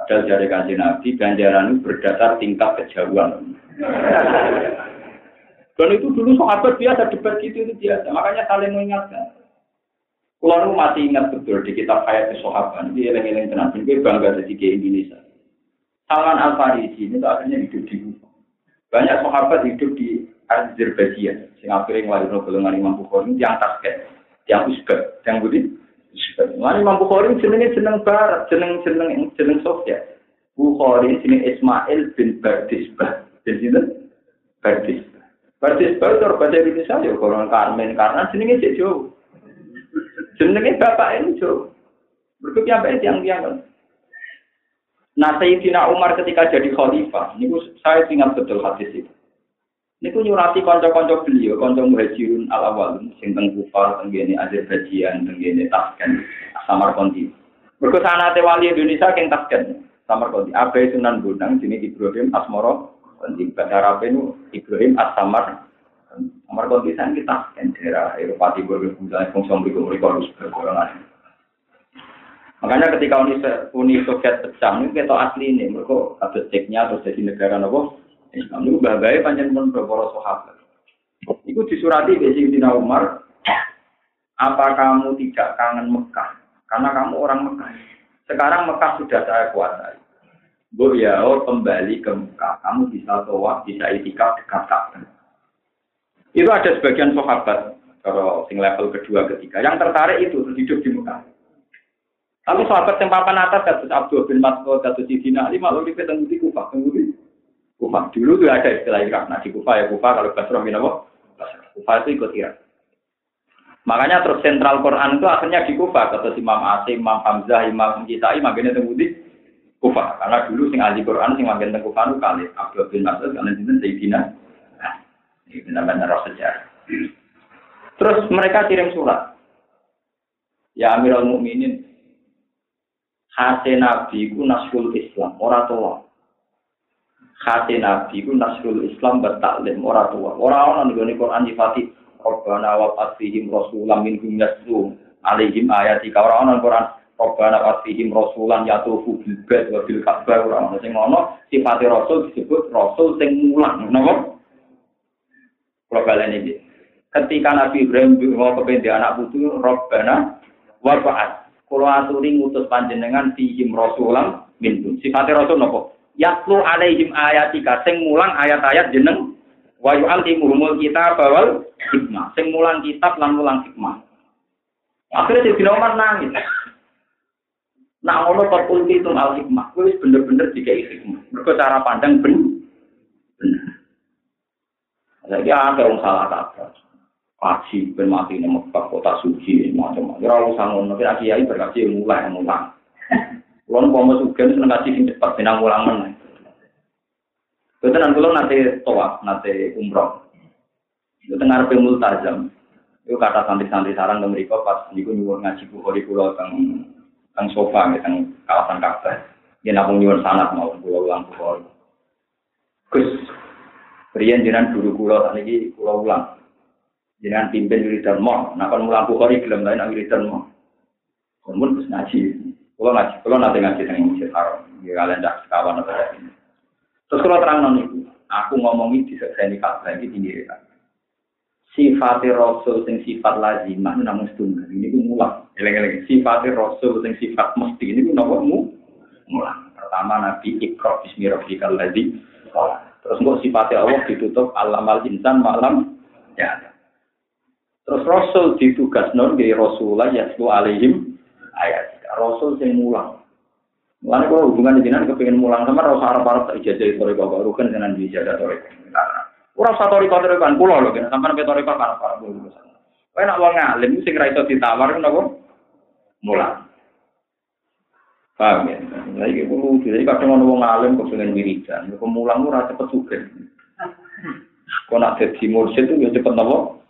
Padahal dari kajian Nabi, ganjaran itu berdasar tingkat kejauhan. Dan itu dulu sahabat biasa debat gitu itu biasa. Makanya saling mengingatkan. Kalau masih ingat betul di kitab Hayat Sahabat, ini eleng-eleng tenang. Ini bangga jadi ke Indonesia. Salman Al Farisi ini akhirnya hidup di Banyak sahabat hidup di Azerbaijan. Sehingga akhirnya ngeluarin golongan Imam Bukhari yang tasket, yang Uzbek, yang Budi. Lan Imam Bukhari jenenge jeneng barat, jeneng jeneng jeneng Sofia. Bukhari jeneng Ismail bin Bardisbah. Jadi Bardisbah. Bardisbah itu bahasa Indonesia ya koron Karmen karena jenenge cek jauh. Jenenge bapak ini jauh. Berikut yang baik yang yang Nah, Sayyidina Umar ketika jadi khalifah, ini saya ingat betul hadis itu. Niku nyurati konco-konco beliau, konco muhajirun al awal, sing teng Kufar, teng gene Azerbaijan, teng gene Tashkent, Samarkandi. Mergo sanate wali Indonesia keng Tashkent, Samarkandi. Abai Sunan Bonang sini Ibrahim Asmoro, di bahasa Arab Ibrahim As-Samar. Samarkandi sang kita Tashkent daerah Eropa Timur, misalnya fungsi berikut mereka harus bergolongan. Makanya ketika Uni, Uni Soviet pecah, ini kita asli ini, mereka ada ceknya terus jadi negara nopo Islam itu bagai panjang pun beberapa sahabat. Itu disurati di Umar, apa kamu tidak kangen Mekah? Karena kamu orang Mekah. Sekarang Mekah sudah saya kuasai. Bu ya, oh kembali ke Mekah, kamu bisa tawaf, bisa itikaf dekat Ka'bah. Itu ada sebagian sahabat, kalau sing level kedua ketiga, yang tertarik itu hidup di Mekah. Lalu sahabat yang papan atas Abdul bin Mas'ud, kasus Sidina Ali, malu di petang di Kufah, di Kufah. Dulu tuh ada istilah Irak, nah di Kufah ya Kufah, kalau Basrah bin apa? Kufah itu ikut Irak. Makanya terus sentral Quran itu akhirnya di Kufah, kata Imam Asim, Imam Hamzah, Imam Kisai, makanya tunggu di Kufah. Karena dulu sing ahli Quran sing makin teng Kufah itu kali Abdul bin Mas'ud, karena itu Sayyidina. Nah, ini benar-benar sejarah. Terus mereka kirim surat. Ya Amirul Mukminin, Hati Nabi ku nasrul Islam, ora tua. Hati Nabi ku nasrul Islam bertaklim, ora tua. Ora ana ning Quran nyifati Rabbana wa fasihim rasulam minhum yaslu alaihim ayati ka ora ana Quran Rabbana wa fasihim rasulan yatufu bil bait wa bil ka'bah. Ora ana sing ngono sifate rasul disebut rasul sing mulang. Napa? Kalau kalian ini ketika Nabi Ibrahim mau kepentingan anak putu Rabbana wa fa'at Kulo aturi ngutus panjenengan fihim rasulam minhum. Sifatnya rasul nopo? Yatlu alaihim ayatika sing mulang ayat-ayat jeneng wa yu'allimuhumul kitab bawal hikmah. Sing mulang kitab lan mulang hikmah. Akhirnya si Umar nangis. Nah, ngono kok ulti itu al hikmah. Kuwi bener-bener dikai hikmah. Mergo cara pandang ben bener. Ada orang salah kata kaji ben mati ning kota suci macam-macam. Ora usah ngono, kira kiai berkaji mulai mulang. Kulo mau sugen seneng kaji sing cepat benang mulang men. Ketenan kulo nate toa, nate umroh. Itu tengah arepe multazam. Itu kata santri-santri sarang dan mereka pas niku nyuwun ngaji bukhari kulo teng teng sofa teng kawasan Ka'bah. Yen aku nyuwun sanat mau kulo ulang bukhari. Gus, Rian jenengan guru kulo sakniki kulo ulang. Jangan pimpin wiridan mau. Nah kalau mulang bukhari gelem lain wiridan mau. Kemudian ngaji. Kalau ngaji, kalau nanti ngaji dengan masjid haram. Ya kalian dah kawan atau ini. Terus kalau terang non itu, aku ngomongi di ini kata ini tinggi kan. Sifat Rasul sing sifat lazimah namun setunggal ini pun mulang. Eleng-eleng sifat Rasul sing sifat mesti ini pun namun mu mulang. Pertama Nabi Iqra bismi rabbikal ladzi Terus kok sifatnya Allah ditutup alamal insan malam ya. Terus Rasul ditugas non di Rasulullah yaslu alaihim ayat. Rasul yang mulang. Mulanya kalau hubungan dengan kepengen mulang sama Rasul Arab Arab tak ijazah itu mereka baru kan dengan ijazah toriko. Kurang satu toriko toriko kan pulau loh, sampai sampai toriko kan para bulu. Kau nak uang ngalim, sing raiso ditawar kan apa? Mulang. Paham ya? Lagi kulo jadi kadang orang wong alim kok pengen wiridan, kok mulang ora cepet juga. Kau nak jadi mursyid itu ya cepet nopo?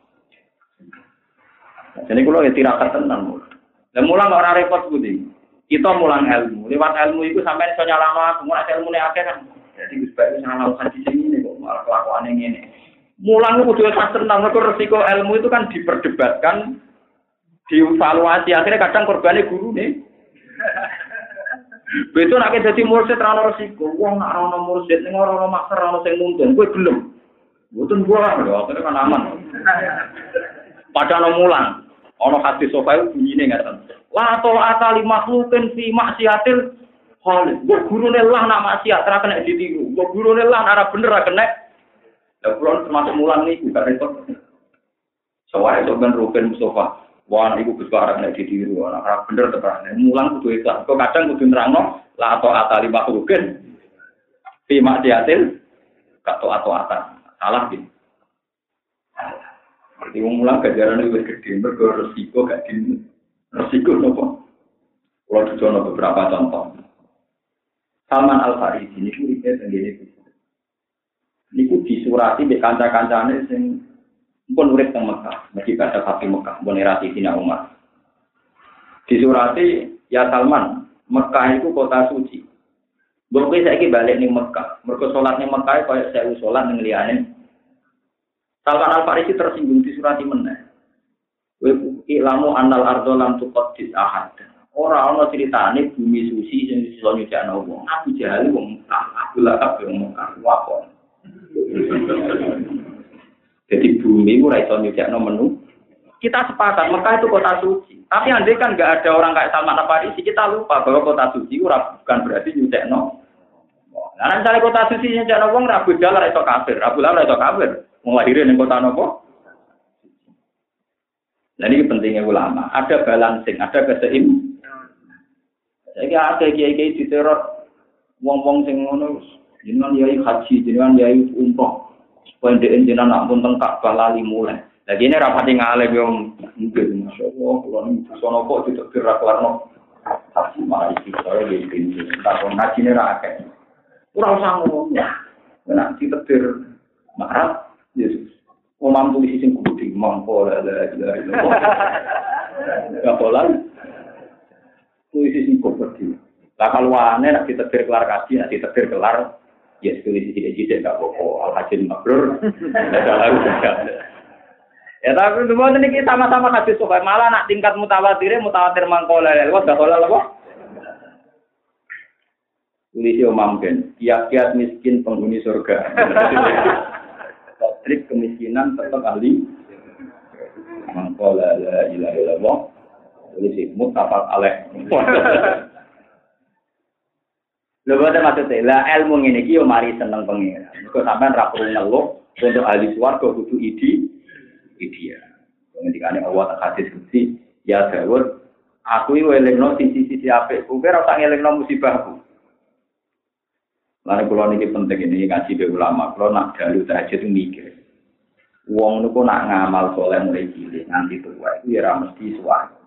Jadi kalau ya tirakat tenang. Dan mulang orang repot budi. Kita mulang ilmu. Lewat ilmu itu sampai bisa nyalama. Mulai ilmu ini akhir kan. Jadi gus baik nyalama di sini nih kok malah kelakuan yang ini. Mulang itu kudu pas tenang. Mereka resiko ilmu itu kan diperdebatkan, dievaluasi. Akhirnya kadang korbannya guru nih. Betul nak jadi mursid rano resiko. Wong nak rano mursid ning ora ono maksa rano sing nuntun. Kowe gelem. Mboten gua akhirnya kan aman. Padahal mulang. Ono hati sofa itu bunyi nih nggak La to atali makhlukin fi maksiatil Khalid. Gue guru lah nak maksiat, terus kena ditiru. Gue guru lah nak bener kena. Ya pulau termasuk mulang nih, bukan repot. Soalnya itu kan Ruben Mustafa. Wah, ibu besar kena ditiru. Anak bener tekan. Mulang kudu ikhlas. Kok kadang kudu nerangno la to atali makhlukin fi maksiatil kato atau atas. Salah gitu. Jadi mulang gajaran itu gede, mergo resiko gak di resiko nopo. Kalau dicono beberapa contoh. Salman Al Farisi ini kuriknya sendiri itu. Niku disurati di kanca-kancane sing pun urip teng Mekah, mesti pada Fatih Mekah, pun erati Tina Umar. Disurati, ya Salman, Mekah itu kota suci. Bukan saya balik nih Mekah, mereka sholat nih Mekah, kayak saya sholat nih Salman Al Farisi tersinggung di surat meneh. Ilamu anal ardo lam tuqaddis ahad. Ora ana critane bumi suci sing iso nyucikno wong. Aku jahal wong aku lah kabeh wong wakon. Jadi bumi ora iso nyucikno menu. Kita sepakat Mekah itu kota suci. Tapi andai kan nggak ada orang kayak Salman Al Farisi, kita lupa bahwa kota suci ora bukan berarti nyucikno Nah, misalnya kota suci yang jangan wong rabu jalan itu kafir, rabu lah itu kafir. Melahirin di kota nopo. Nah ini pentingnya ulama. Ada balancing, ada keseim. Saya ada kiai-kiai di teror, wong-wong sing ngono, jenengan yai haji, jenengan yai umroh, Pendek jenengan nak pun tengkak balali mulai. Lagi ini rapati ngalih yang mungkin, masya Allah, kalau ini sono kok tidak kira kelar no. Haji malah isi saya pintu, tak pun haji ini rakyat. Kurang sanggup, ya. Nanti tetir marah, Yesus. Mau mampu di sisi kudi, mampu lah, lah, lah, lah. Gak boleh. Tulis sisi kudi. Lah kalau aneh, nak ditetir kelar kaji, nak ditetir kelar, ya tulis sisi tidak gak apa-apa. Al-Hajin Mabrur, Ya tapi semua ini kita sama-sama hadis sokai. Malah nak tingkat mutawatir, mutawatir mangkola. Wah, dah apa? Tulis Imam Ben, kiat-kiat miskin penghuni surga. Trik kemiskinan tetap ahli. Mangkola la ilaha illallah. Tulis mutafak alaih. Lha boten maksudnya, lah ilmu ngene iki yo mari seneng pengira. Kok sampean ra perlu ngeluh untuk ahli swarga kudu idi ideal. Ketika ini Allah tak hadis kunci, ya Dawud, aku ini welengno sisi-sisi apik, kowe ora tak ngelingno musibahku. Lalu kalau ini penting ini ngaji ulama, kalau nak dalu tahajud mikir. Wong niku nak ngamal soleh mulai cilik nganti tua itu ya mesti suwargo.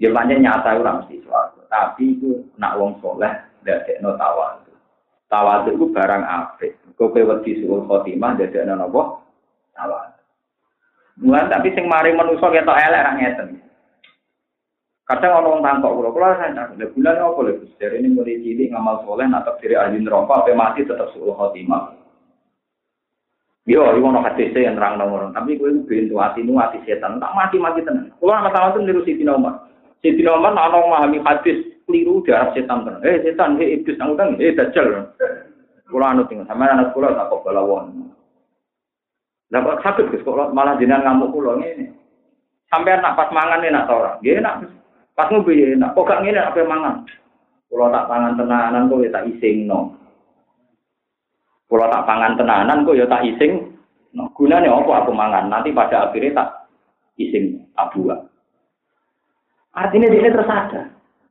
Ya banyak nyata ora mesti suwargo, tapi itu nak wong soleh dadekno tawadu. Tawadu itu barang apik. Kowe wedi suul khotimah dadekno napa? Tawadu. Mulai tapi sing mari manusa ketok elek ra ngeten. Kadang orang tangkok kula, kula sadar, lha bulan apa lho? Dari ini mulai cilik ngamal soleh atau diri ahli neraka mati tetap suul khotimah. Yo, iku ono hadis yang terang nomor, tapi kowe bintu hati nu hati setan, tak mati mati tenan. Kula masalah itu niru Siti Umar. Siti Umar nak ono memahami hadis keliru darah setan tenan. Eh setan, eh iblis nang utang, eh dajjal. Kula anu tinggal sama anak kula tak kok balawon. Lah kok sakit Gus kok malah jenengan ngamuk kula ngene. Sampai nak pas mangan enak ta ora? Nggih enak. Pas ngopi enak. Kok gak ngene apa mangan? Kula tak pangan tenanan kok ya tak isingno. Kula tak pangan tenanan kok ya tak ising. No, gunanya apa aku mangan? Nanti pada akhirnya tak ising abu. Artinya dia tersadar.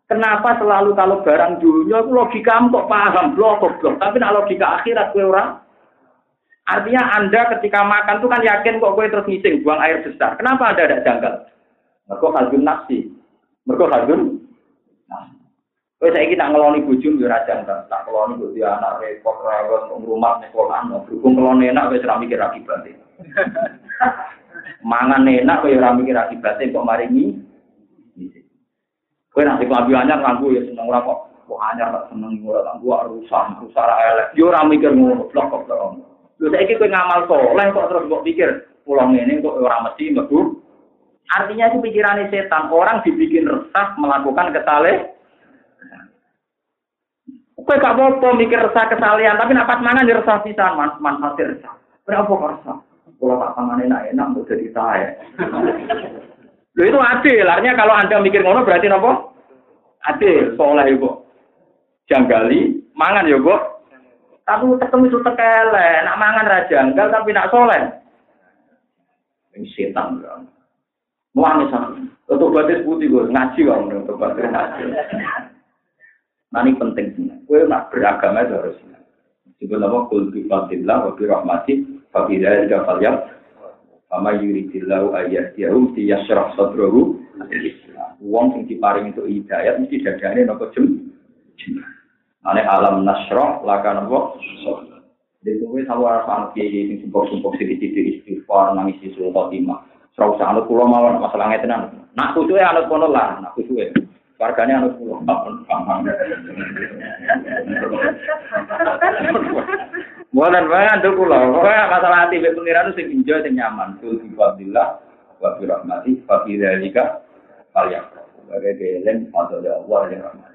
Kenapa selalu kalau barang dunia itu logika kok paham blok blok, tapi nak logika akhirat kue orang Artinya Anda ketika makan tuh kan yakin kok kue terus ngising, buang air besar. Kenapa Anda ada janggal? Mereka halgun nafsi. Mereka halgun Kue saya kita ngeloni bujum ya raja enggak. Tak ngeloni bujuk anak repot rawat rumah sekolah. Berhubung ngeloni enak kue serami kira akibatnya. Mangan enak kue serami kira akibatnya kok mari ini. Kue nanti kelambi anyar nganggu ya seneng ora kok. Kok anyar tak seneng ora nganggu rusak rusak elek. Yo ora mikir ngono blok kok Lho saiki kowe ngamal soleh kok terus kok pikir pulang ini kok ora mesti mlebu. Artinya itu pikirannya setan. Orang dibikin resah melakukan kesalahan. Kowe gak apa-apa mikir resah kesalahan, tapi nak pas mangan resah pisan, man manfaat resah. Berapa kok resah? Kalau tak enak enak mau jadi saya. Lho itu adil, artinya kalau Anda mikir ngono berarti apa? Adil, soleh ibu. Janggali, mangan ya, Bu. Tapi ketemu itu tekele, nak mangan raja enggak tapi nak soleh. Ini setan kan. Mau sama. Untuk batis putih gue ngaji kok untuk batis ngaji. Nah ini penting sih. Gue nak beragama itu harus. Sebelum apa kul bi wa bi rahmati fa bi dzalika falyam Fama yuridillahu ayyahdiyahu di yashrah sadrahu Wong sing diparing itu hidayat mesti dadane nopo jem. Ane alam nasroh laka nopo. Jadi kowe sawar sang kiai sing sumpuk-sumpuk sithik-sithik istighfar nangis di suul khotimah. Usah anut kula mawon masalah ngeten Nak kusuke anut kono lah, nak kusuke. Warganya anut kula. Bukan banget anut kula. Pokoknya masalah hati mek pengiran sing enjoy sing nyaman. Kul bi fadillah wa bi rahmati fa fi dzalika falyaqra. Sebagai gelem atau Allah yang rahmat.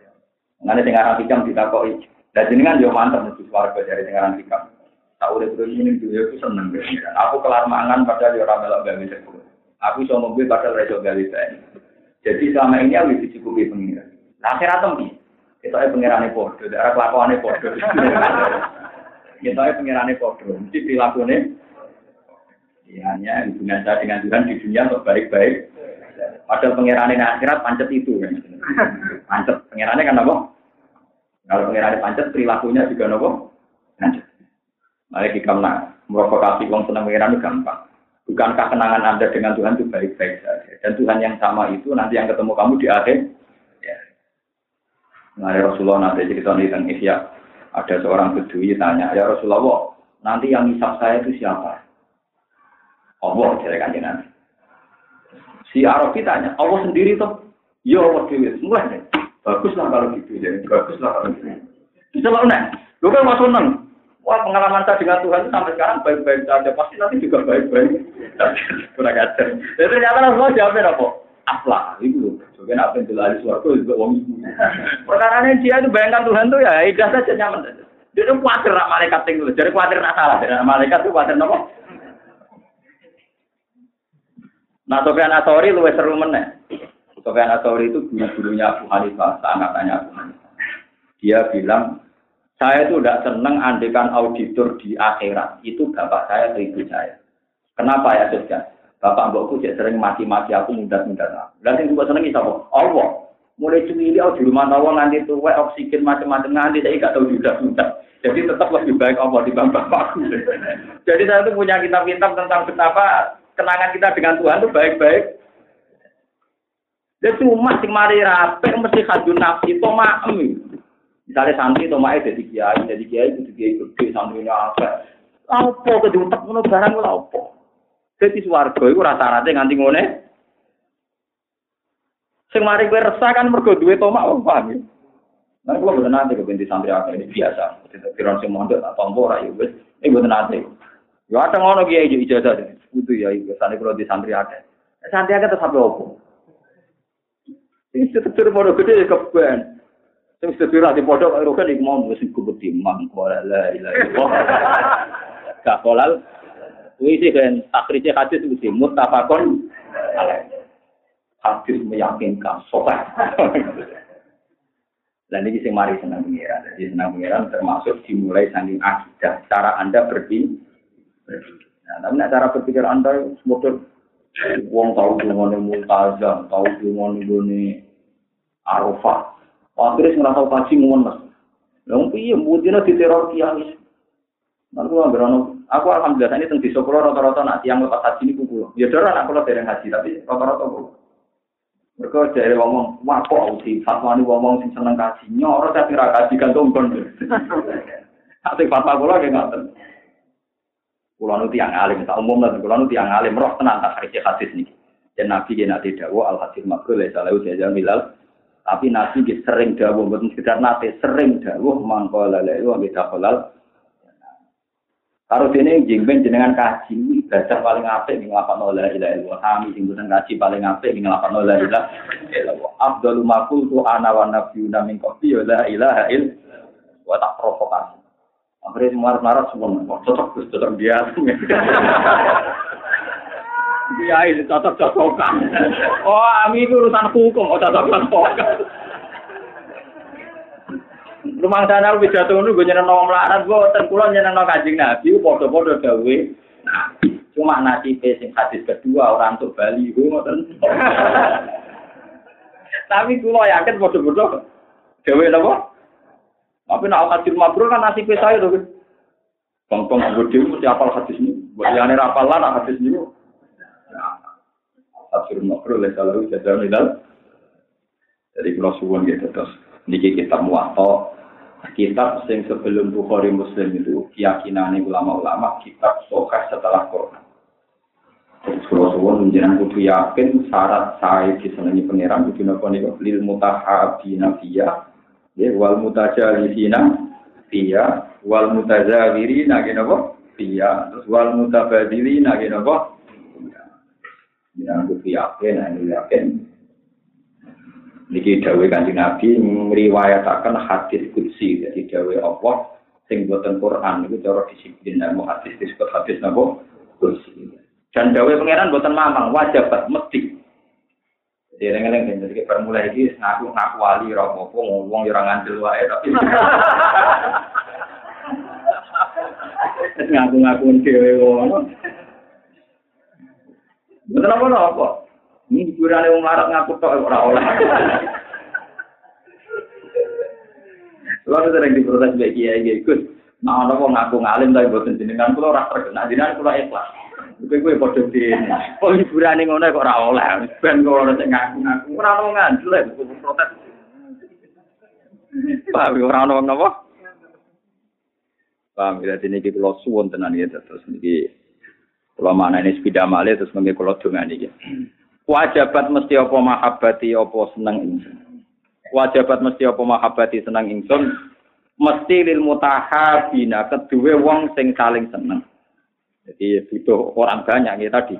Nanti sing aran hikam ditakoki. Lah jenengan yo mantep mesti swarga dari sing aran hikam. Tahu deh terus ini dunia aku seneng. Aku kelar mangan padahal yo ora melok gawe sepuluh. Aku iso mobil padahal ora iso gawe Jadi selama ini aku dicukupi pengiran. Nah akhirat tempi. Kita ini pengirane podo, daerah kelakuannya podo. Kita ini pengirane podo, mesti perilakunya. Ya, hanya hubungan saya dengan Tuhan di dunia untuk baik-baik. Padahal pengirane akhirat pancet itu. Kan? Pancet, pengirane kan apa? Kalau pengirane pancet, perilakunya juga apa? Pancet. Mari kita merokokasi uang senang pengirane gampang. Bukankah kenangan Anda dengan Tuhan itu baik-baik saja? Dan Tuhan yang sama itu nanti yang ketemu kamu di akhir Nah, Rasulullah nanti cerita nih tentang Ihya. Ada seorang bedui tanya, ya Rasulullah, nanti yang hisap saya itu siapa? Allah, jadi kan nanti. Si Arabi tanya, Allah sendiri tuh? Ya Allah dewi, mulai deh. Baguslah kalau gitu, jadi baguslah kalau gitu. Bisa lah. Lu kan masuk seneng. Wah pengalaman saya dengan Tuhan sampai sekarang baik-baik saja. Pasti nanti juga baik-baik. Kurang ajar. Jadi ternyata Rasulullah jawabnya apa? Aflah. Itu Mungkin apa yang dilari suaraku juga wong ibu. Perkara dia itu bayangkan Tuhan tuh ya idah saja nyaman. Dia tuh khawatir nak malaikat tinggal. Jadi khawatir nak salah. Jadi malaikat tuh khawatir nopo. Nah Sofyan Asori lu seru meneh. Sofyan Asori itu guru-gurunya Abu Hanifah, tanya Abu Hanifah. Dia bilang, saya itu tidak senang andekan auditor di akhirat. Itu bapak saya atau ibu saya. Kenapa ya Sofyan? Bapak mbokku cek sering mati-mati aku mudah-mudah. Dan yang juga seneng sapa? Allah. Mulai cemili aku di rumah tawa nganti tuwe oksigen macam-macam nganti saya gak tahu juga sudah. Jadi tetap lebih baik Allah dibanding bapakku. Jadi saya tuh punya kitab-kitab tentang betapa kenangan kita dengan Tuhan itu baik-baik. Dia cuma sing mari rapi mesti kadun nafsi to maem. Misalnya santri to mae dadi kiai, dadi kiai kudu kiai gede santrinya apa. Apa kedutek ngono barang lho apa? Jadi swarga iku rata-rata nganti ngene. Sing mari kowe resah kan mergo duwe tomak wong paham ya. Nah, kalau betul nanti ke binti santri apa ini biasa. Tidak kira sing mondok tak tompo ora ya wis. Ini betul nanti. Ya ada ngono kiai ijo ijazah deh. Kudu ya santri kalau di santri ada. Santri ada tetap opo. Ini setelah bodoh gede keben. Sing setelah di bodoh karo kan iku mau mesti kubeti mangko la ilaha illallah. Gak kolal Kuwi sih kan takrije hadis itu muttafaqun hadis meyakinkan sopan. Dan ini sing mari senang pengiran. Jadi senang pengiran termasuk dimulai saking akidah. Cara Anda berpikir. Nah, tapi cara berpikir Anda semoga wong tahu dengan multazam, tahu dengan ini arafah. Akhirnya tahu kaji ngono. Yang piye mudine diteror kiai. Lalu nggak Aku alhamdulillah ini tentang desa rata-rata nak tiang lepas haji ini kumpul. Ya darah nak kalau dari haji tapi rata-rata kumpul. Mereka dari ngomong, wah kok sih fatwa ini ngomong sing seneng kaji. Nyoro saya kira kaji gantung kon. Tapi fatwa kula kayak nggak Kulo nu tiang alim, tak umum lah. Kulo nu tiang alim, roh tenang tak hadis hadis nih. Dan Nabi dia nanti dawo al hadis makul ya salah usia milal. Tapi Nabi dia sering dawo, bukan sekedar nanti sering dawo mangkola lalu ambil dakolal Karo dene jengben jenengan kaji ibadah paling apik ning lapan la ilaha illallah. Kami sing boten kaji paling apik ning lapan la ilaha illallah. Afdalu ma qultu ana wa nabiyuna min qabli la ilaha illallah. Wa tak provokasi. Akhirnya semua marah semua cocok terus cocok dia. Dia ini cocok cocokan. Oh, ami itu urusan hukum, oh cocok cocokan. Rumah sana pidato ngono gue nyeneng wong melarat boten kula nyeneng Kanjeng Nabi padha-padha dawuh. Nah, cuma nasib sing hadis kedua orang untuk Bali gue ngoten. Tapi kula yakin padha-padha dawuh napa? Tapi nek hadis mabrur kan nasib saya lho. Bang-bang gede mesti apal hadis ini. Buat yang rapal lah hadis ini. Tafsir mabrur lek kalau jajan Jadi kalau suwon gitu terus niki kitab muwatta. Kitab sing sebelum Bukhari Muslim itu keyakinan ulama-ulama kitab sokah setelah Quran. Terus kalau suwon menjelang yakin syarat saya disenangi pangeran kudu nopo nih lil mutahabina fiya ya wal mutajalisina fiya wal mutazawirina napa? Fiya terus wal mutabadilina napa Ya, kudu yakin, yakin. Niki dawe kanjeng Nabi meriwayatakan hadis kursi jadi dawe Allah sing buatan Quran itu cara disiplin. Mau hadis disebut hadis nabo kursi dan dawe pangeran buatan mamang wajibat mesti. Eleng-eleng jadi permula iki ngaku ngaku wali ora apa-apa ngomong ya ora ngandel wae tapi. Ngaku-ngaku dhewe ngono. Betul apa apa? Ini hiburan yang larat ngaku tok ora oleh. Lalu sering diprotes baik kiai Gus. Nah, ana wong ngaku ngalim tapi boten jenengan kula ora terkenal jenengan kula ikhlas. Kowe kowe padha dene. Oh hiburane ngono kok ora oleh. Ben kok ora sing ngaku-ngaku. Ora ono ngandel kok protes. Pak ora ono napa? Paham ya dene iki kula suwun tenan ya terus niki kula manane sepeda malih terus mengke kula dongani iki. Wajabat mesti apa mahabbati apa seneng ingsun. Wajabat mesti apa mahabbati seneng ingsun mesti lil mutahabina kedua wong sing saling seneng. Jadi butuh orang banyak ya tadi.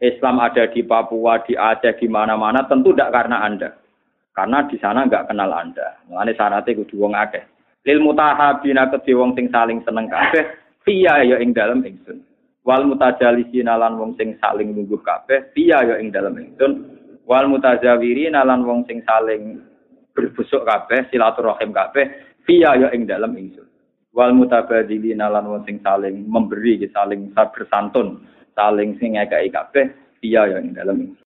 Islam ada di Papua, di Aceh, di mana-mana tentu tidak karena Anda. Karena di sana nggak kenal Anda. Mengenai syaratnya kudu wong akeh. Lil mutahabina kedua wong sing saling seneng kabeh, via ya ing dalam ingsun. Wal mutajalisina lan wong sing saling nunggu kabeh, via ya ing dalam ingsun. Wal mutajawirina lan wong sing saling berbusuk kabeh, silaturahim kabeh, via ya ing dalam ingsun wal mutabadzilina lan wong sing saling memberi saling bersantun saling sing ngekeki kabeh iya yang dalam